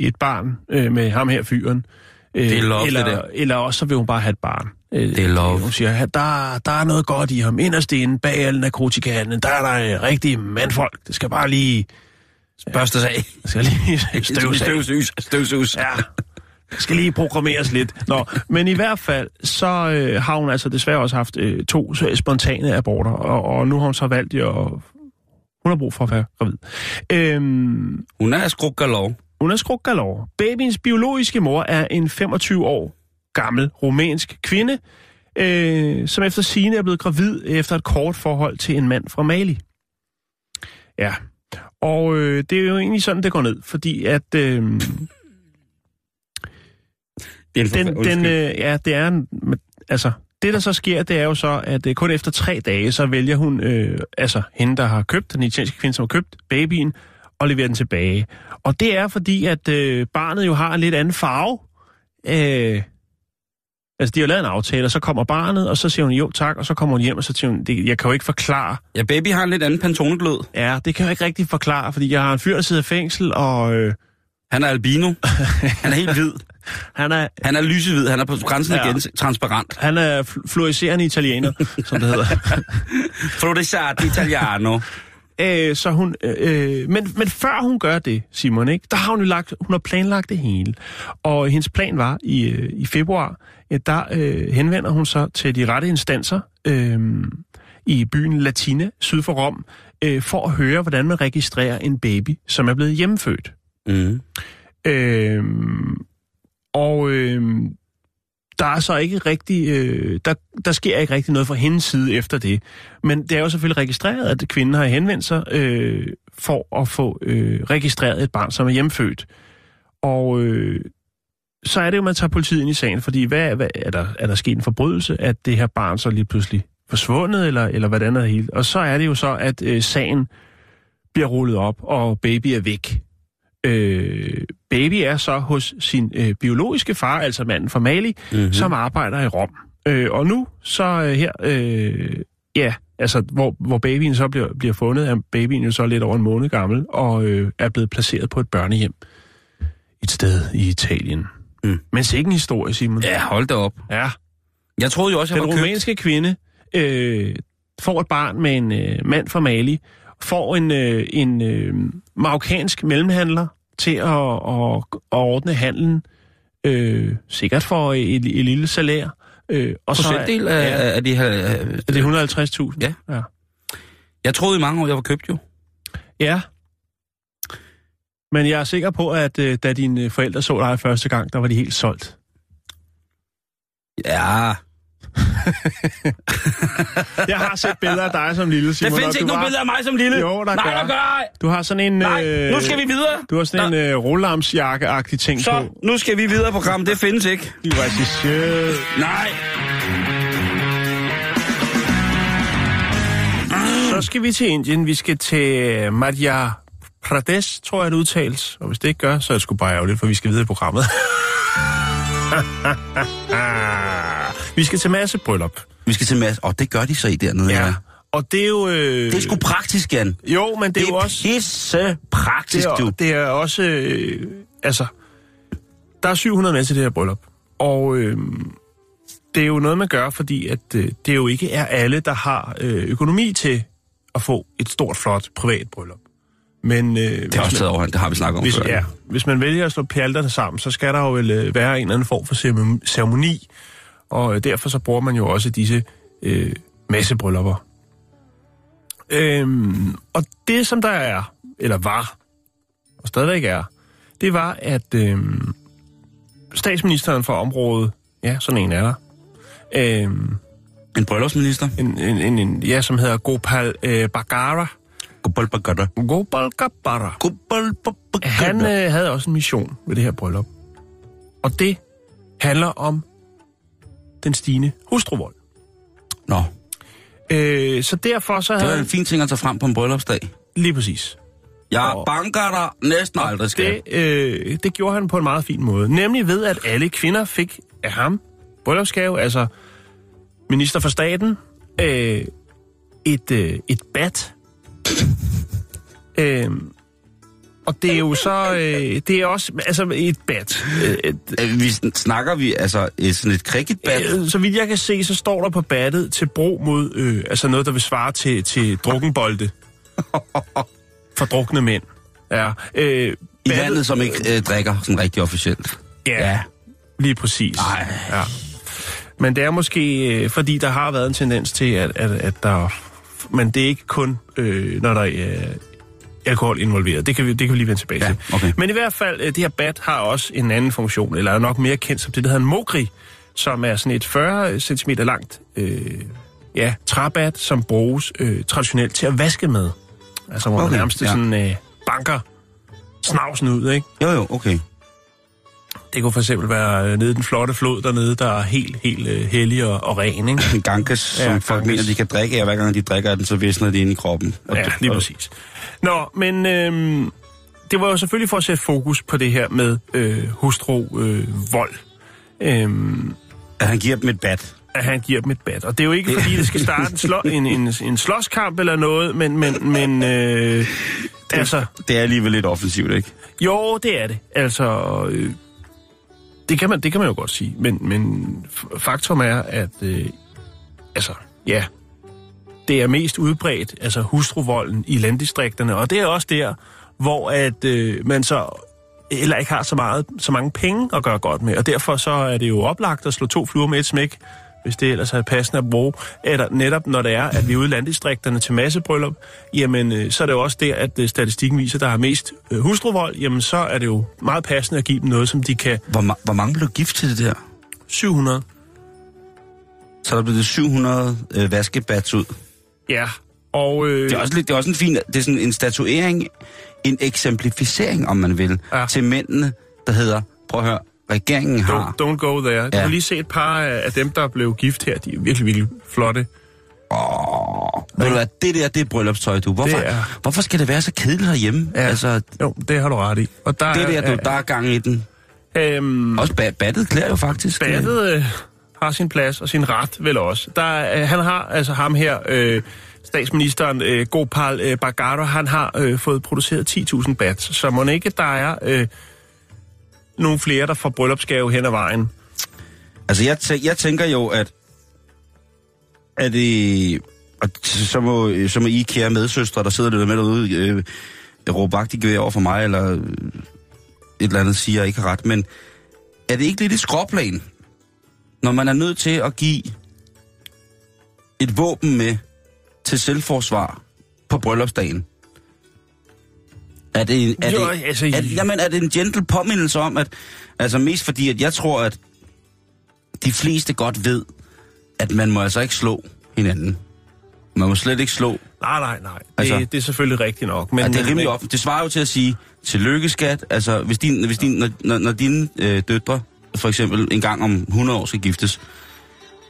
et barn øh, med ham her fyren. Øh, Det er love, det eller, der. eller også så vil hun bare have et barn. Øh, Det er love. Hun siger, der, der er noget godt i ham. Inderst inde bag al narkotikahandlen, der er der øh, rigtige mandfolk. Det skal bare lige, børstes af. det skal lige støvs af. Støvsus. Støvsus. Ja. Skal lige programmeres lidt. Nå, men i hvert fald, så øh, har hun altså desværre også haft øh, to så spontane aborter, og, og nu har hun så valgt at... Hun har brug for at være gravid. Øhm, Hun er skruk galov. hun er skruk galore. Babyens biologiske mor er en 25 år gammel rumænsk kvinde, øh, som efter sine er blevet gravid efter et kort forhold til en mand fra Mali. Ja, og øh, det er jo egentlig sådan, det går ned, fordi at... Øh, Det er en den, den, øh, ja, det er en, altså, det der så sker, det er jo så, at øh, kun efter tre dage, så vælger hun, øh, altså hende, der har købt, den italienske kvinde, som har købt babyen, og leverer den tilbage. Og det er fordi, at øh, barnet jo har en lidt anden farve. Øh, altså, de har lavet en aftale, og så kommer barnet, og så siger hun jo tak, og så kommer hun hjem, og så siger hun, det, jeg kan jo ikke forklare. Ja, baby har en lidt anden pantoneglød. Ja, det kan jeg ikke rigtig forklare, fordi jeg har en fyr, der sidder i fængsel, og øh, Han er albino. Han er helt hvid. Han er, Han er lysehvid. Han er på grænsen Ja. igen transparent. han er fl- fluorescerende italiener, som det hedder. Frodesat italiano. Øh, så hun, øh, men, men før hun gør det, Simon, ikke, der har hun jo lagt, hun har planlagt det hele. Og hendes plan var i, øh, i februar, at der øh, henvender hun sig til de rette instanser øh, i byen Latina, syd for Rom, øh, for at høre, hvordan man registrerer en baby, som er blevet hjemmefødt. Mm. Øh, og øh, der er så ikke rigtig, øh, der, der sker ikke rigtig noget fra hendes side efter det. Men det er jo selvfølgelig registreret, at kvinden har henvendt sig øh, for at få øh, registreret et barn, som er hjemfødt. Og øh, så er det jo, man tager politiet ind i sagen, fordi hvad, hvad, er, der, er der sket en forbrydelse, at det her barn så lige pludselig forsvundet, eller, eller hvordan er det hele? Og så er det jo så, at øh, sagen bliver rullet op, og baby er væk. Øh, baby er så hos sin øh, biologiske far, altså manden fra Mali, mm-hmm. som arbejder i Rom. Øh, og nu så øh, her, øh, ja, altså hvor, hvor babyen så bliver, bliver fundet, er babyen jo så lidt over en måned gammel, og øh, er blevet placeret på et børnehjem et sted i Italien. Mm. Men sikke en historie, Simon. Ja, hold da op. Ja. Jeg troede jo også, jeg Den var købt. rumænske kvinde øh, får et barn med en øh, mand fra Mali, får en, øh, en øh, marokkansk mellemhandler til at, at, at ordne handlen, øh, sikkert for et, et lille salær. Øh, og så Procentdel af, ja, af de her... er det 150.000? Ja. ja. Jeg troede i mange år, jeg var købt jo. Ja. Men jeg er sikker på, at øh, da dine forældre så dig første gang, der var de helt solgt. Ja. Jeg har set billeder af dig som lille, Der Simon. findes og ikke nogen var- billeder af mig som lille. Jo, der Nej, gør. der gør. Du har sådan en... Nej, øh, nu skal vi videre. Du har sådan en øh, rullamsjakke-agtig ting Så, på. nu skal vi videre på programmet. Det findes ikke. Du så sød. Nej. Så skal vi til Indien. Vi skal til Madhya Pradesh, tror jeg, det udtales. Og hvis det ikke gør, så er det sgu bare ærgerligt, for vi skal videre i programmet. vi skal til masse bryllup. Vi skal til Mads. Og det gør de så i dernede. Ja. Og det er jo... Øh... Det er sgu praktisk, Jan. Jo, men det, Det er jo også... pisse praktisk, det du. er, det er også... Øh, altså, der er 700 med til det her bryllup. Og øh, det er jo noget, man gør, fordi at øh, det jo ikke er alle, der har øh, økonomi til at få et stort, flot privat bryllup. Men øh, Det er også taget overhånd. Det har vi snakket om hvis, før. ja, hvis man vælger at slå pjalterne sammen, så skal der jo vel øh, være en eller anden form for ceremoni. Og øh, derfor så bruger man jo også disse øh, massebryllupper. Øhm, og det, som der er, eller var, og stadigvæk er, det var, at øhm, statsministeren for området, ja, sådan en er der, øhm, En bryllupsminister. en, en, en, en, ja, som hedder Gopal øh, Bagara, Gopalbagada. Gopal Gabara, Han øh, havde også en mission med det her bryllup. Og det handler om den stigende hustruvold. Nå, Øh, så derfor så det havde var en fin ting at tage frem på en bryllupsdag. Lige præcis. Jeg Og- banker dig næsten aldrig, skal. Det, øh, det gjorde han på en meget fin måde. Nemlig ved, at alle kvinder fik af ham bryllupsgave, altså minister for staten, øh, et, øh, et bat. øh, og det er jo så, øh, det er også, altså et bat. Øh, et, Øh, Vi snakker vi altså et, sådan et cricketbat. Øh, Så vidt jeg kan se, så står der på battet til brug mod, øh, altså noget, der vil svare til, til drukkenbolde. For drukne mænd. Ja. Øh, I landet, som ikke øh, drikker sådan rigtig officielt. Ja, ja. lige præcis. Ej. Ja. Men det er måske, øh, fordi der har været en tendens til, at, at, at der... Men det er ikke kun, øh, når der er alkohol involveret. Det kan vi, det kan vi lige vende tilbage Ja, til. okay. Men i hvert fald, øh, det her bat har også en anden funktion, eller er nok mere kendt som det, der hedder en mogri, som er sådan et 40 cm langt øh, ja, træbat, som bruges øh, traditionelt til at vaske med. Altså hvor okay, man nærmest ja. ja. sådan øh, banker snavsen ud, ikke? Jo, jo, okay. Det kunne for eksempel være øh, nede i den flotte flod dernede, der er helt, helt øh, hellig og, og ren, ikke? En gankes, som Ja, folk mener, de kan drikke af, hver gang de drikker den, så visner det ind i kroppen. Og Ja, det- lige præcis. Nå, men øh, det var jo selvfølgelig for at sætte fokus på det her med øh, hustru øh, vold. Øh, At han giver dem et bat. at han giver dem et bat. Og det er jo ikke, fordi det skal starte en, slå, en, en, en slåskamp eller noget, men, men, men øh, altså, Det er alligevel lidt offensivt, ikke? jo, det er det. Altså, øh, det, kan man, det kan man jo godt sige. Men, men faktum er, at øh, altså, ja, det er mest udbredt, altså hustruvolden i landdistrikterne, og det er også der, hvor at øh, man så eller ikke har så, meget, så mange penge at gøre godt med, og derfor så er det jo oplagt at slå to fluer med et smæk, hvis det ellers er passende at bruge, eller netop når det er, at vi er ude i landdistrikterne til massebryllup, jamen øh, så er det jo også der, at øh, statistikken viser, der er mest øh, hustruvold, jamen så er det jo meget passende at give dem noget, som de kan Hvor, ma- hvor mange blev gift til det der? 700. Så der blev det 700 øh, vaskebats ud. Ja, og... Øh, Det er også, lidt, det er også en fin, det er sådan en statuering, en eksemplificering, om man vil, ja. til mændene, der hedder, prøv at høre, regeringen har... Don't, don't go there. Du Ja. har lige set et par af dem, der blev gift her. De er virkelig, virkelig flotte. Åh, ved du hvad, det der, det er bryllupstøj, du. Hvorfor, er- hvorfor skal det være så kedeligt herhjemme? Ja. Altså, Jo, det har du ret i. Og der det der, er, du, der er gang i den. Øhm, Også ba- battet klæder jo faktisk. øh, Battet øh, har sin plads og sin ret vel også. Der, er- øh, han har, altså ham her, øh, statsministeren øh, Gopal øh, Bagato, han har øh, fået produceret 10.000 bats, så må ikke der er øh, nogle flere, der får bryllupsgave hen ad vejen. Altså, jeg, tæ- jeg tænker jo, at... at det, og så må, så må I, kære medsøstre, der sidder lidt med derude, øh, råbe vagt i gevær over for mig, eller et eller andet siger, jeg ikke har ret. Men er det ikke lidt et skråplan, når man er nødt til at give et våben med til selvforsvar på bryllupsdagen? Er det, er, Jo, det, altså, er, jamen, er det en gentle påmindelse om, at altså mest fordi, at jeg tror, at de fleste godt ved, at man må altså ikke slå hinanden. Man må slet ikke slå. Nej, nej, nej. Det, Altså- det er selvfølgelig rigtigt nok. Men, Men, det er rimelig op. Det svarer jo til at sige, tillykke skat. Altså, hvis, din, hvis din, når, når, når dine øh, døtre for eksempel en gang om 100 år skal giftes,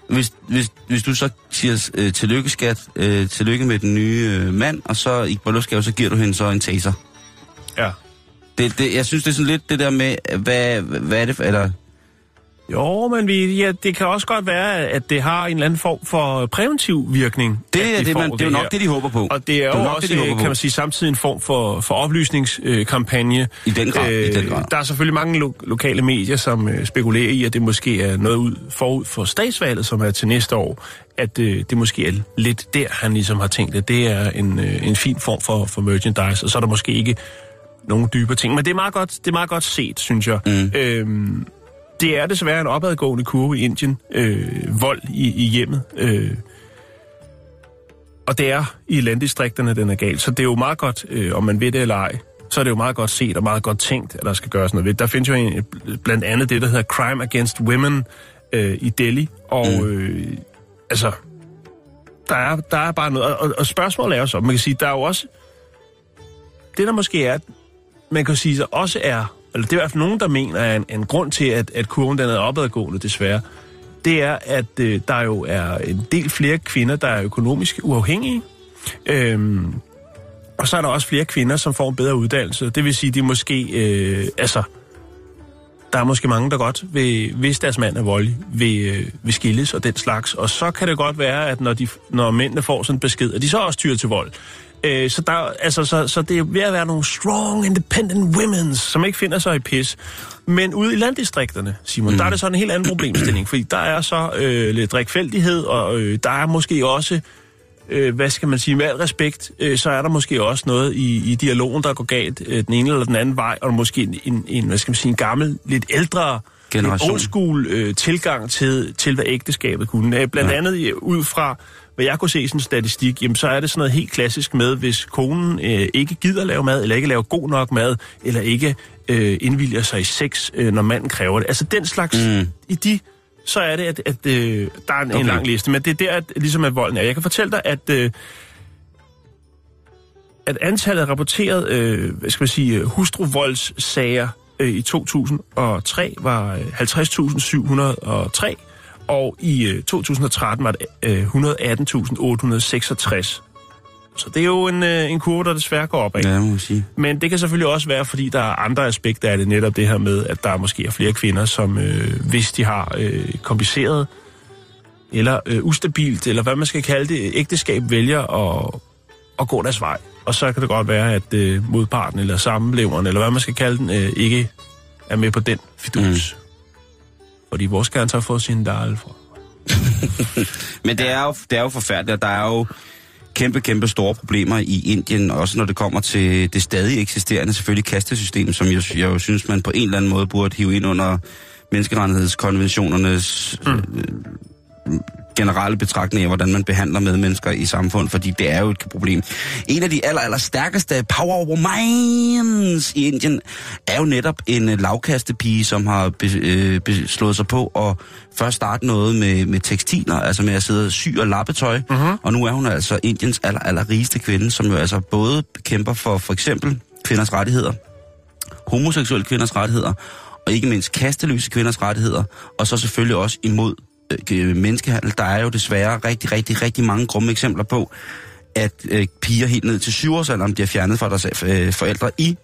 hvis, hvis, hvis du så siger øh, tillykke skat, øh, tillykke med den nye øh, mand, og så i bryllupsgave, så giver du hende så en taser. Ja. Det, det, jeg synes, det er sådan lidt det der med, hvad, hvad er det for, eller Jo, men vi, ja, det kan også godt være, at det har en eller anden form for præventiv virkning. det, at er, de det, man, det er jo nok det, de håber på. Og det er jo det er nok også, det, de kan man sige, samtidig en form for, for oplysningskampagne. I den grad, i den grad. Der er selvfølgelig mange lo- lokale medier, som øh, spekulerer i, at det måske er noget ud forud for statsvalget, som er til næste år. At øh, det måske er lidt der, han ligesom har tænkt, at det er en, øh, en fin form for, for merchandise, og så er der måske ikke nogen dybere ting. Men det er meget godt, det er meget godt set, synes jeg. Mm. Øhm, det er desværre en opadgående kurve i Indien. Øh, vold i, i hjemmet. Øh, og det er i landdistrikterne, den er galt. Så det er jo meget godt, øh, om man ved det eller ej, så er det jo meget godt set og meget godt tænkt, at der skal gøres noget ved. Der findes jo en, blandt andet det, der hedder Crime Against Women øh, i Delhi. Og mm. øh, altså, der er, der er bare noget. Og, og spørgsmålet er jo så, man kan sige, der er jo også... Det der måske er, man kan sige, så også er, eller det er i hvert fald nogen, der mener, er en, en grund til, at, at kurven den er opadgående desværre, det er, at øh, der jo er en del flere kvinder, der er økonomisk uafhængige. Øhm, og så er der også flere kvinder, som får en bedre uddannelse. Det vil sige, de måske, øh, altså, der er måske mange, der godt vil, hvis deres mand er voldelig, vil, øh, vil skilles og den slags. Og så kan det godt være, at når, de, når mændene får sådan en besked, at de så også tyrer til vold. Øh, så, der, altså, så, så det er ved at være nogle strong, independent women, som ikke finder sig i pis. Men ude i landdistrikterne, Simon, mm. der er det så en helt anden problemstilling, fordi der er så øh, lidt drikfældighed, og øh, der er måske også øh, hvad skal man sige, med al respekt, øh, så er der måske også noget i, i dialogen, der går galt øh, den ene eller den anden vej, og måske en, en, en hvad skal man sige, en gammel, lidt ældre, Generation. old school øh, tilgang til, til, hvad ægteskabet kunne. Øh, blandt ja. andet ud fra, hvad jeg kunne se i sådan en statistik, jamen, så er det sådan noget helt klassisk med, hvis konen øh, ikke gider lave mad, eller ikke laver god nok mad, eller ikke øh, indvilger sig i sex, øh, når manden kræver det. Altså den slags, mm. i de så er det, at, at øh, der er en, okay. en lang liste. Men det er der, at, ligesom at volden er. Jeg kan fortælle dig, at, øh, at antallet af rapporteret øh, hvad skal man sige, øh, hustruvoldssager øh, i 2003 var øh, 50.703, og i øh, 2013 var det øh, 118.866. Så det er jo en, øh, en kurve, der desværre går opad. Ja, må sige. Men det kan selvfølgelig også være, fordi der er andre aspekter af det, netop det her med, at der måske er flere kvinder, som øh, hvis de har øh, kompliceret eller øh, ustabilt, eller hvad man skal kalde det, ægteskab vælger at, at gå deres vej. Og så kan det godt være, at øh, modparten eller samleveren, eller hvad man skal kalde den, øh, ikke er med på den fidus. Mm. Fordi vores gerne har fået sin dal fra. Men det er, jo, det er jo forfærdeligt, og der er jo kæmpe, kæmpe store problemer i Indien, også når det kommer til det stadig eksisterende selvfølgelig kastesystem, som jeg, jeg jo synes, man på en eller anden måde burde hive ind under menneskerettighedskonventionernes mm. øh, generelle betragtning af, hvordan man behandler medmennesker i samfund, fordi det er jo et problem. En af de aller, aller stærkeste power women's i Indien er jo netop en øh, lavkastepige, som har be, øh, sig på at først starte noget med, med tekstiler, altså med at sidde og sy og lappetøj, uh-huh. og nu er hun altså Indiens aller, aller rigeste kvinde, som jo altså både kæmper for for eksempel kvinders rettigheder, homoseksuelle kvinders rettigheder, og ikke mindst kasteløse kvinders rettigheder, og så selvfølgelig også imod Øh, øh, menneskehandel. Der er jo desværre rigtig, rigtig, rigtig mange grumme eksempler på, at øh, piger helt ned til syvårsalderen bliver fjernet fra deres øh, forældre i,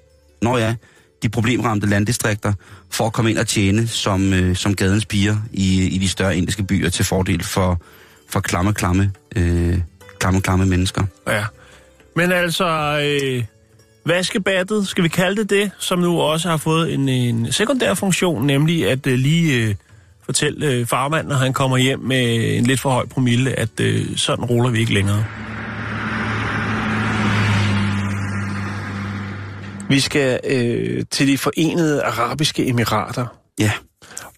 når ja, de problemramte landdistrikter, for at komme ind og tjene som, øh, som gadens piger i, i de større indiske byer til fordel for, for klamme, klamme, øh, klamme, klamme mennesker. Ja. Men altså, øh, vaskebattet, skal vi kalde det det, som nu også har fået en, en sekundær funktion, nemlig at øh, lige øh, fortælle øh, farmanden, når han kommer hjem med en lidt for høj promille, at øh, sådan ruller vi ikke længere. Vi skal øh, til de forenede arabiske emirater. Ja,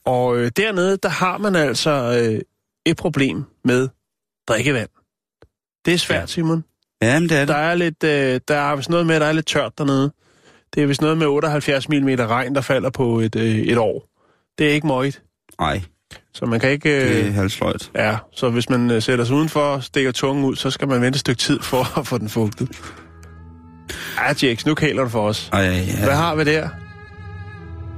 Og øh, dernede, der har man altså øh, et problem med drikkevand. Det er svært, Simon. ja men det er det. Der er lidt, øh, der er vist noget med, at der er lidt tørt dernede. Det er vist noget med 78 mm regn, der falder på et, øh, et år. Det er ikke møjt, Nej, så man kan ikke... det er Øh, halvsløjt. ja, så hvis man øh, sætter sig udenfor og stikker tungen ud, så skal man vente et stykke tid for at få den fugtet. Ja, Jax, nu kæler du for os. Ej, Hvad ja, har vi der?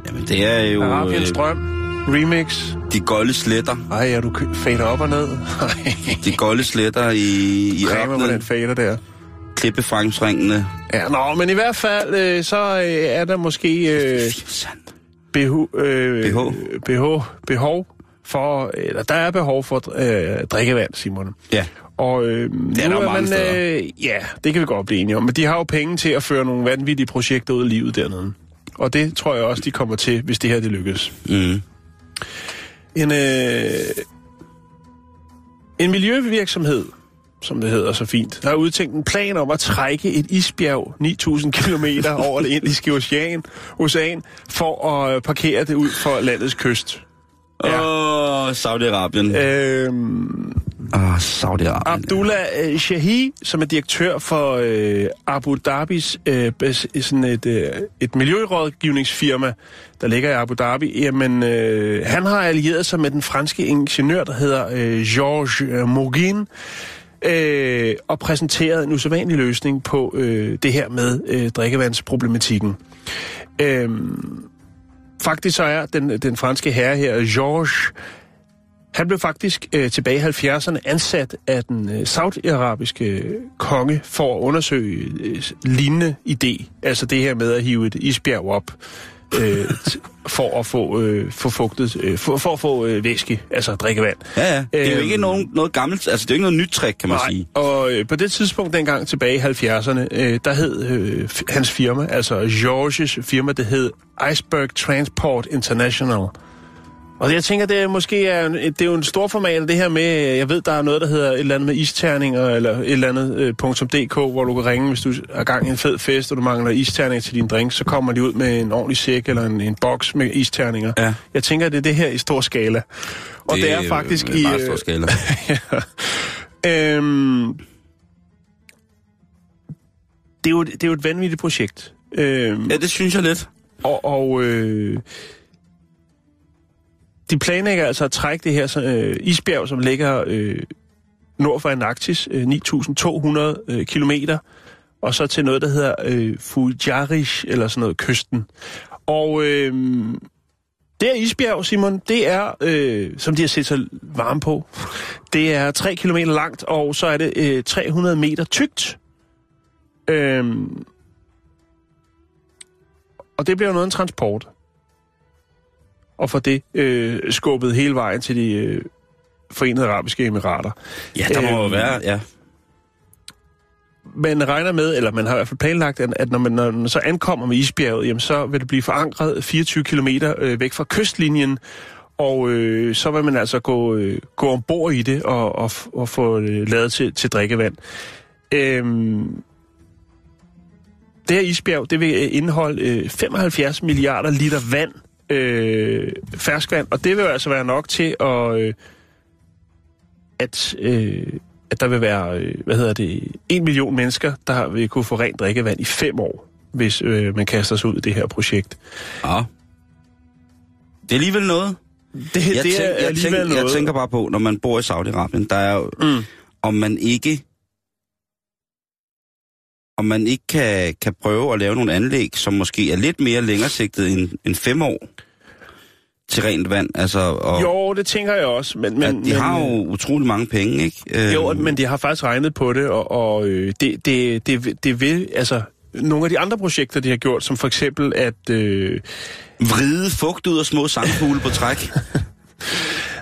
jamen det er jo Arabiens øh, drøm. Remix. de golde sletter. Ej, er du fader op og ned? De golde sletter i, i Kræmer med den fader der. klippefremsringende. Ja, nå, men i hvert fald, øh, så øh, er der måske øh, Behov, øh, BH. behov, behov for, eller der er behov for øh, drikkevand, Simon. Ja, Og øh, er nu der er mange man, steder. øh, ja, det kan vi godt blive enige om. Men de har jo penge til at føre nogle vanvittige projekter ud i livet dernede. Og det tror jeg også, de kommer til, hvis det her det lykkes. mm. En, øh, en miljøvirksomhed, som det hedder så fint, har udtænkt en plan om at trække et isbjerg 9000 km over det indiske ocean, ocean for at øh, parkere det ud for landets kyst. Ja. Åh, Saudi-Arabien. Øhm, Åh, Saudi-Arabien. Abdullah øh, Shahi, som er direktør for øh, Abu Dhabis øh, sådan et, øh, et miljørådgivningsfirma, der ligger i Abu Dhabi, jamen, øh, han har allieret sig med den franske ingeniør, der hedder øh, Georges Mogin, øh, og præsenteret en usædvanlig løsning på øh, det her med øh, drikkevandsproblematikken. Øh, faktisk så er den, den franske herre her, Georges, han blev faktisk øh, tilbage i 70'erne ansat af den øh, saudiarabiske øh, konge for at undersøge øh, lignende idé. Altså det her med at hive et isbjerg op øh, for at få, øh, få fugtet, øh, for, for at få øh, væske, altså drikkevand. Ja, ja. Det er jo Øhm, ikke nogen, noget gammelt, altså det er jo ikke noget nyt trick, kan man sige. og øh, på det tidspunkt dengang tilbage i 70'erne, øh, der hed øh, hans firma, altså Georges firma, det hed Iceberg Transport International. Og jeg tænker, det er måske er, en- det er jo en stor format, det her med, jeg ved, der er noget, der hedder et eller andet med isterninger, eller et eller andet øh, .dk, hvor du kan ringe, hvis du er gang i en fed fest, og du mangler isterninger til din drink, så kommer de ud med en ordentlig sæk eller en, en boks med isterninger. Ja. Jeg tænker, det er det her i stor skala. Og det, det er faktisk i... meget øh, stor skala. ja. Øhm, det, er jo, det er jo et vanvittigt projekt. Øhm, Ja, det synes jeg lidt. og og øh, de planlægger altså at trække det her øh, isbjerg, som ligger øh, nord for Antarktis, øh, 9.200 øh, kilometer, og så til noget, der hedder øh, Fujarish, eller sådan noget, kysten. Og øh, det her isbjerg, Simon, det er, øh, som de har set sig varme på, det er 3 km langt, og så er det øh, 300 meter tykt. Øh, og det bliver jo noget af en transport. Og for det øh, skubbet hele vejen til de øh, forenede arabiske emirater. Ja, der må jo Øhm, være, ja. Man regner med, eller man har i hvert fald planlagt, at at når man, når man så ankommer med isbjerget, jamen, så vil det blive forankret 24 km øh, væk fra kystlinjen, og øh, så vil man altså gå, øh, gå ombord i det og, og, og få det lavet til, til drikkevand. Øhm, det her isbjerg, det vil øh, indeholde øh, 75 milliarder liter vand, øh, ferskvand, og det vil altså være nok til at, øh, at, øh, at der vil være, øh, hvad hedder det, en million mennesker, der vil kunne få rent drikkevand i fem år, hvis øh, man kaster sig ud i det her projekt. ja. Det er alligevel noget. Det, Jeg, det tænk, er jeg, alligevel tænk, noget. jeg tænker bare på, når man bor i Saudi-Arabien, der er jo, Mm. om man ikke om man ikke kan, kan prøve at lave nogle anlæg, som måske er lidt mere længersigtet end, end fem år. til rent vand. Altså, og, Jo, det tænker jeg også. Men, men, de men, har jo utrolig mange penge, ikke? Jo, men de har faktisk regnet på det, og, og øh, det, det, det, det vil, altså, nogle af de andre projekter, de har gjort, som for eksempel at... Øh, Vride fugt ud af små sangfugle på træk.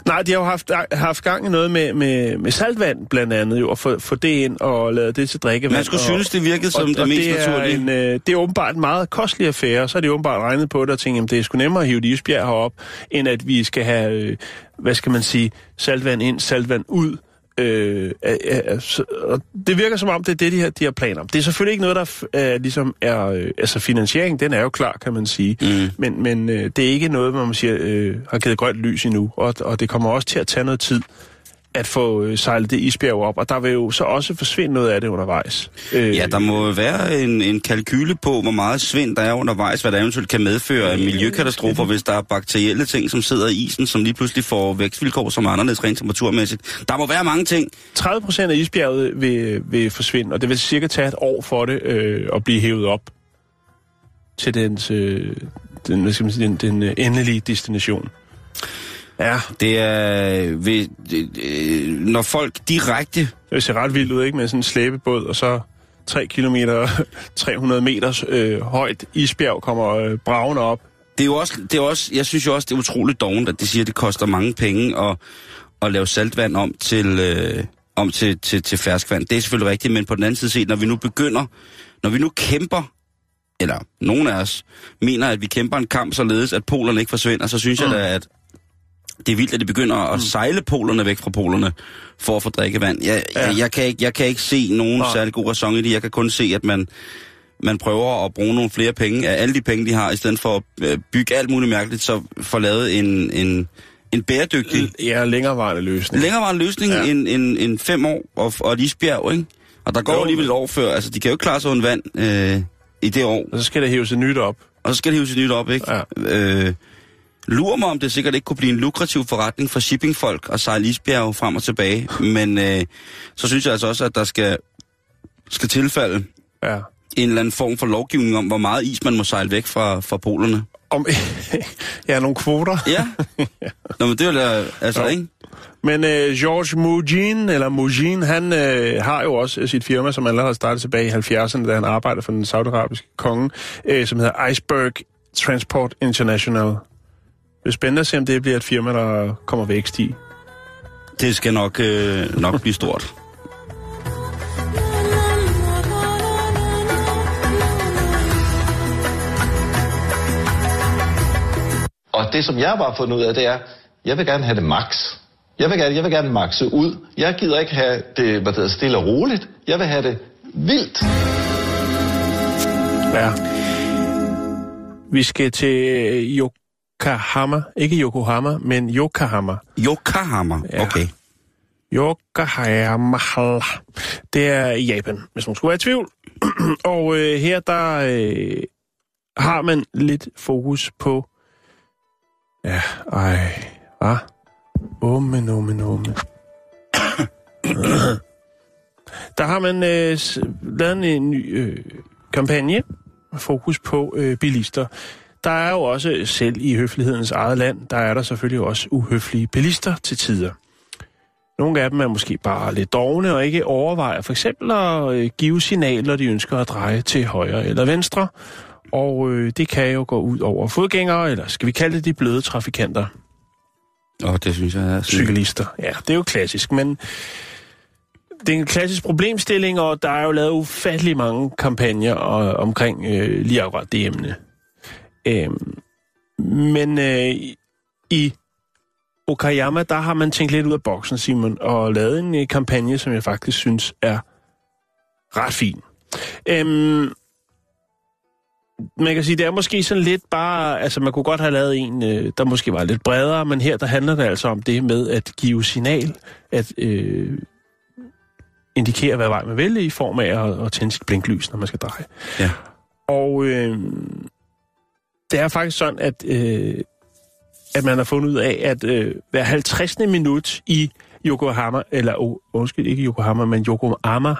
nej, de har jo haft, haft gang i noget med, med, med saltvand, blandt andet, jo, og få, få det ind og lade det til drikkevand. Man skulle og, synes, det virkede som og, det og mest det er naturlige. En, øh, det er åbenbart en meget kostelig affære, så har de åbenbart regnet på det og tænkt, at det er sgu nemmere at hive et isbjerg herop, end at vi skal have, øh, hvad skal man sige, saltvand ind, saltvand ud. Øh, øh, så, og det virker som om, det er det, de har, de har planer om. Det er selvfølgelig ikke noget, der øh, ligesom er... Øh, altså finansiering, den er jo klar, kan man sige. Mm. Men, men øh, det er ikke noget, hvor man siger, øh, har givet grønt lys endnu. Og, og det kommer også til at tage noget tid at få øh, sejlet det isbjerg op. Og der vil jo så også forsvinde noget af det undervejs. Øh, Ja, der må jo være en, en kalkyle på, hvor meget svind der er undervejs, hvad der eventuelt kan medføre af miljøkatastrofer, hvis der er bakterielle ting, som sidder i isen, som lige pludselig får vækstvilkår, som er anderledes rent temperaturmæssigt. Der må være mange ting. 30 procent af isbjerget vil, vil forsvinde, og det vil cirka tage et år for det øh, at blive hævet op til dens, øh, den, hvad skal man sige, den, den øh, endelige destination. Ja, Det er, ved, det, øh, når folk direkte det ser ret vildt ud, ikke? Med sådan en slæbebåd, og så 3 kilometer, 300 meters øh, højt isbjerg kommer øh, bravende op. det er jo også, det er også, jeg synes jo også, det er utroligt dovent, at de siger, at det koster mange penge at, at lave saltvand om til, øh, om til, til, til ferskvand. Det er selvfølgelig rigtigt, men på den anden side set, når vi nu begynder, når vi nu kæmper, eller nogen af os mener, at vi kæmper en kamp således, at polerne ikke forsvinder, så synes mm. jeg da, at det er vildt, at de begynder at sejle polerne væk fra polerne for at få drikkevand. Jeg, ja. jeg, jeg, kan, ikke, jeg kan ikke se nogen Nej. særlig god ræson i det. Jeg kan kun se, at man, man prøver at bruge nogle flere penge af alle de penge, de har, i stedet for at øh, bygge alt muligt mærkeligt, så får lavet en, en, en bæredygtig, Ja, længerevarende løsning. længerevarende løsning Ja. end, end, end fem år og, og et isbjerg, ikke? Og der går Jo, alligevel et år før. Altså, de kan jo ikke klare sig uden vand øh, i det år. Og så skal der hæves et nyt op. Og så skal det hives et nyt op, ikke? Ja. Øh, lurer mig, om det sikkert ikke kunne blive en lukrativ forretning for shippingfolk at sejle isbjerg frem og tilbage. Men øh, så synes jeg altså også, at der skal, skal tilfalde Ja. en eller anden form for lovgivning om, hvor meget is man må sejle væk fra, fra polerne. Om, ja, nogle kvoter. Ja. Nå, men det er jo altså, Jo. ikke? Men øh, George Mugin, eller Mugin, han øh, har jo også sit firma, som allerede startede tilbage i 70'erne, da han arbejder for den saudiarabiske konge, øh, som hedder Iceberg Transport International. Det er spændende at se, om det bliver et firma, der kommer vækst i. Det skal nok, øh, nok blive stort. Og det, som jeg bare har fundet ud af, det er, jeg vil gerne have det max. Jeg vil gerne, jeg vil gerne maxe ud. Jeg gider ikke have det hvad det hedder, stille og roligt. Jeg vil have det vildt. Ja. Vi skal til Yokohama. Ikke Yokohama, men Yokohama. Yokohama, Ja. okay. Yokohama. Det er i Japan, hvis man skulle være i tvivl. og øh, her der øh, har man lidt fokus på... Ja, ej, hvad? Omme, omme, omme. der har man øh, lavet en ny øh, kampagne med fokus på øh, bilister. Der er jo også, selv i høflighedens eget land, der er der selvfølgelig også uhøflige bilister til tider. Nogle af dem er måske bare lidt dogne og ikke overvejer for eksempel at øh, give signaler, de ønsker at dreje til højre eller venstre. Og øh, det kan jo gå ud over fodgængere, eller skal vi kalde det de bløde trafikanter, Og det synes jeg er... cyklister. Ja, det er jo klassisk, men det er en klassisk problemstilling, og der er jo lavet ufattelig mange kampagner og, omkring øh, lige akkurat det emne. Øhm, men øh, i Okayama, der har man tænkt lidt ud af boksen, Simon, og lavet en øh, kampagne, som jeg faktisk synes er ret fin. Øhm, man kan sige, det er måske sådan lidt bare, altså man kunne godt have lavet en, øh, der måske var lidt bredere, men her der handler det altså om det med at give signal, at øh, indikere, hvad vej man vælger i form af at, at tænde sit blinklys, når man skal dreje. Ja. Og øh, det er faktisk sådan, at, øh, at man har fundet ud af, at øh, hver 50. minut i Yokohama, eller oh, undskyld, ikke Yokohama, men Yokohama.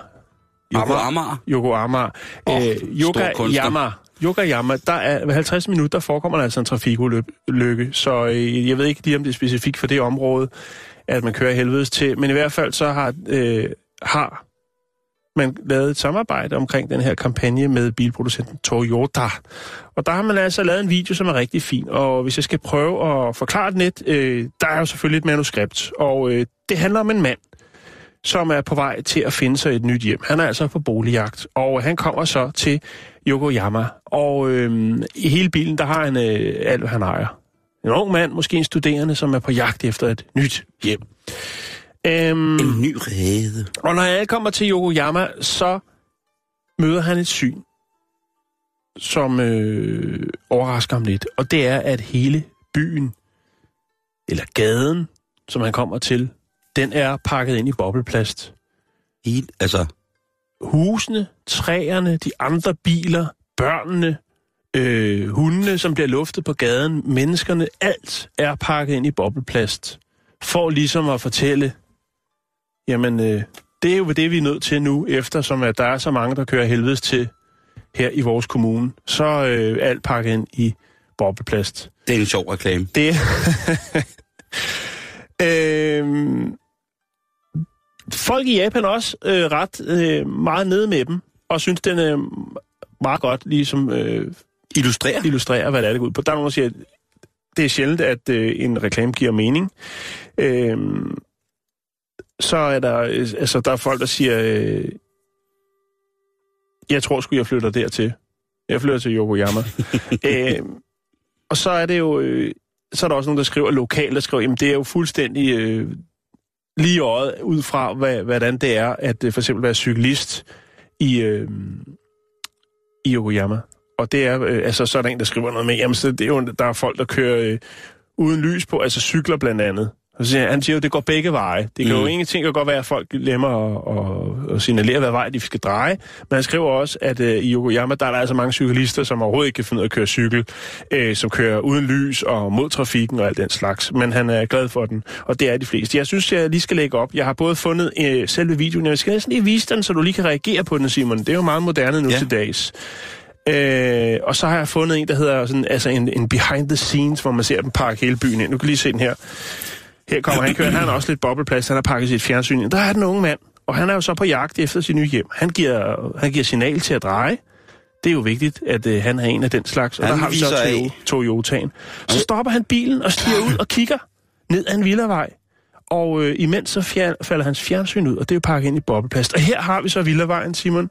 Yokohama, Åh, øh, stor kunstner. Yokoyama Yokoyama, der er ved 50 minutter, der forekommer der altså en trafikulykke. Så øh, jeg ved ikke lige, om det er specifikt for det område, at man kører helvedes til. Men i hvert fald så har, øh, har man lavet et samarbejde omkring den her kampagne med bilproducenten Toyota. Og der har man altså lavet en video, som er rigtig fin. Og hvis jeg skal prøve at forklare det lidt, øh, der er jo selvfølgelig et manuskript. Og øh, det handler om en mand, som er på vej til at finde sig et nyt hjem. Han er altså på boligjagt, og han kommer så til Yokoyama. Og øh, i hele bilen, der har han øh, alt, hvad han ejer. En ung mand, måske en studerende, som er på jagt efter et nyt hjem. Øhm, En ny rede. og når jeg kommer til Yokoyama, så møder han et syn, som øh, overrasker ham lidt. Og det er, at hele byen, eller gaden, som han kommer til, den er pakket ind i bobleplast. Helt, altså, Husene, træerne, de andre biler, børnene, øh, hundene, som bliver luftet på gaden, menneskerne, alt er pakket ind i bobleplast. For ligesom at fortælle, jamen, øh, det er jo det, vi er nødt til nu, eftersom at der er så mange, der kører helvedes til her i vores kommune. Så øh, alt pakket ind i bobleplast. det er en sjov reklame. Det øhm, Folk i Japan er også øh, ret øh, meget nede med dem, og synes, den er meget godt ligesom øh, Illustrerer. illustrerer, hvad det er, det går ud på. Der er nogen, der siger, at det er sjældent, at øh, en reklame giver mening. Øhm, så er der, øh, altså, der er folk, der siger, øh, jeg tror sgu, jeg flytter dertil. Jeg flytter til Yokoyama. øhm, og så er det jo, øh, så er der også nogen, der skriver lokalt, der skriver, jamen det er jo fuldstændig øh, lige øjet, ud fra, hvad, hvordan det er, at øh, for eksempel være cyklist i, øh, i Yokoyama. Og det er, øh, altså så er der en, der skriver noget med, jamen så det er jo, der er folk, der kører øh, uden lys på, altså cykler blandt andet. Og så siger, han- siger jo, det går begge veje. Det kan mm. jo ingenting kan godt være, at folk glemmer at, at, at signalere, hvad vej de skal dreje. Men han skriver også, at øh, i Yokoyama, der er der altså mange cyklister, som overhovedet ikke kan finde ud af at køre cykel, øh, som kører uden lys og mod trafikken og alt den slags. Men han er glad for den, og det er de fleste. Jeg synes, jeg lige skal lægge op. Jeg har både fundet øh, selve videoen, jeg skal næsten lige vise den, så du lige kan reagere på den, Simon. Det er jo meget moderne nu Ja. til dags. Øh, og så har jeg fundet en, der hedder sådan, altså en, en behind the scenes, hvor man ser dem pakke hele byen ind. Du kan lige se den her. Her kommer han kører, han har også lidt bobleplast, han har pakket sit fjernsyn. Der er den unge mand, og han er jo så på jagt efter sit nye hjem. Han giver, han giver signal til at dreje. Det er jo vigtigt, at øh, han er en af den slags. Og Han der har vi så. Toyo- Toyotaen. Så stopper han bilen og stiger ud og kigger ned ad en villavej. Og øh, imens så fjer, falder hans fjernsyn ud, og det er jo pakket ind i bobleplast. Og her har vi så villavejen, Simon.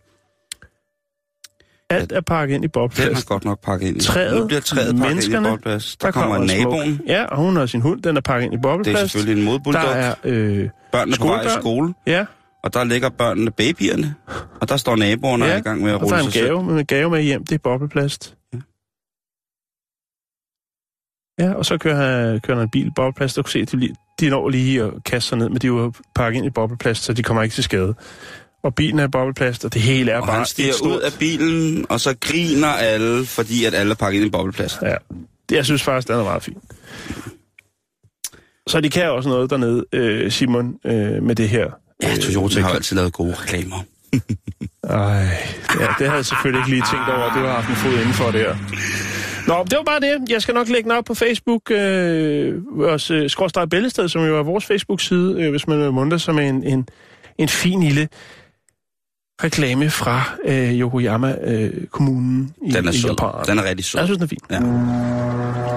Alt er pakket ind i Den har bobleplast. godt nok pakket ind. i- Træet, nu bliver træet pakket ind i menneskerne, boldplads. Der, kommer, smuk- naboen. Ja, og hun har sin hund, den er pakket ind i Det er bobleplast. selvfølgelig en Der modbulldog. er, øh, Børnene på vej i skole, ja, og der ligger børnene babyerne. Og der står naboerne og er i gang med at og der rulle er en sig gave, med en gave med hjem, det er bobleplast. Ja. Ja, og så kører han, kører han en bil bobleplast, du kan se, de, lige- de når lige at kaste sig ned, men de er jo pakket ind i bobleplast, så de kommer ikke til skade. Og bilen er bobleplast, og det hele er Og bare han stiger stort- ud af bilen, og så griner alle, fordi at alle er pakket ind i bobleplast. Ja, det, jeg synes faktisk, den er meget fin. Så de kan også noget dernede, øh, Simon, øh, med det her. Ja, øh, Toyota har udvikling. jo altid lavet gode reklamer. Ej, ja, det havde jeg selvfølgelig ikke lige tænkt over. Det var haft en fod indenfor der. Nå, det var bare det. Jeg skal nok lægge den op på Facebook. Øh, vores øh, Skråstrej Bællested, som jo er vores Facebook-side, øh, hvis man vil munter som en, en, en fin lille reklame fra øh, Yokoyama-kommunen i, Den er i sød. Japan. Den er rigtig sød. Jeg synes, den er fin. Ja.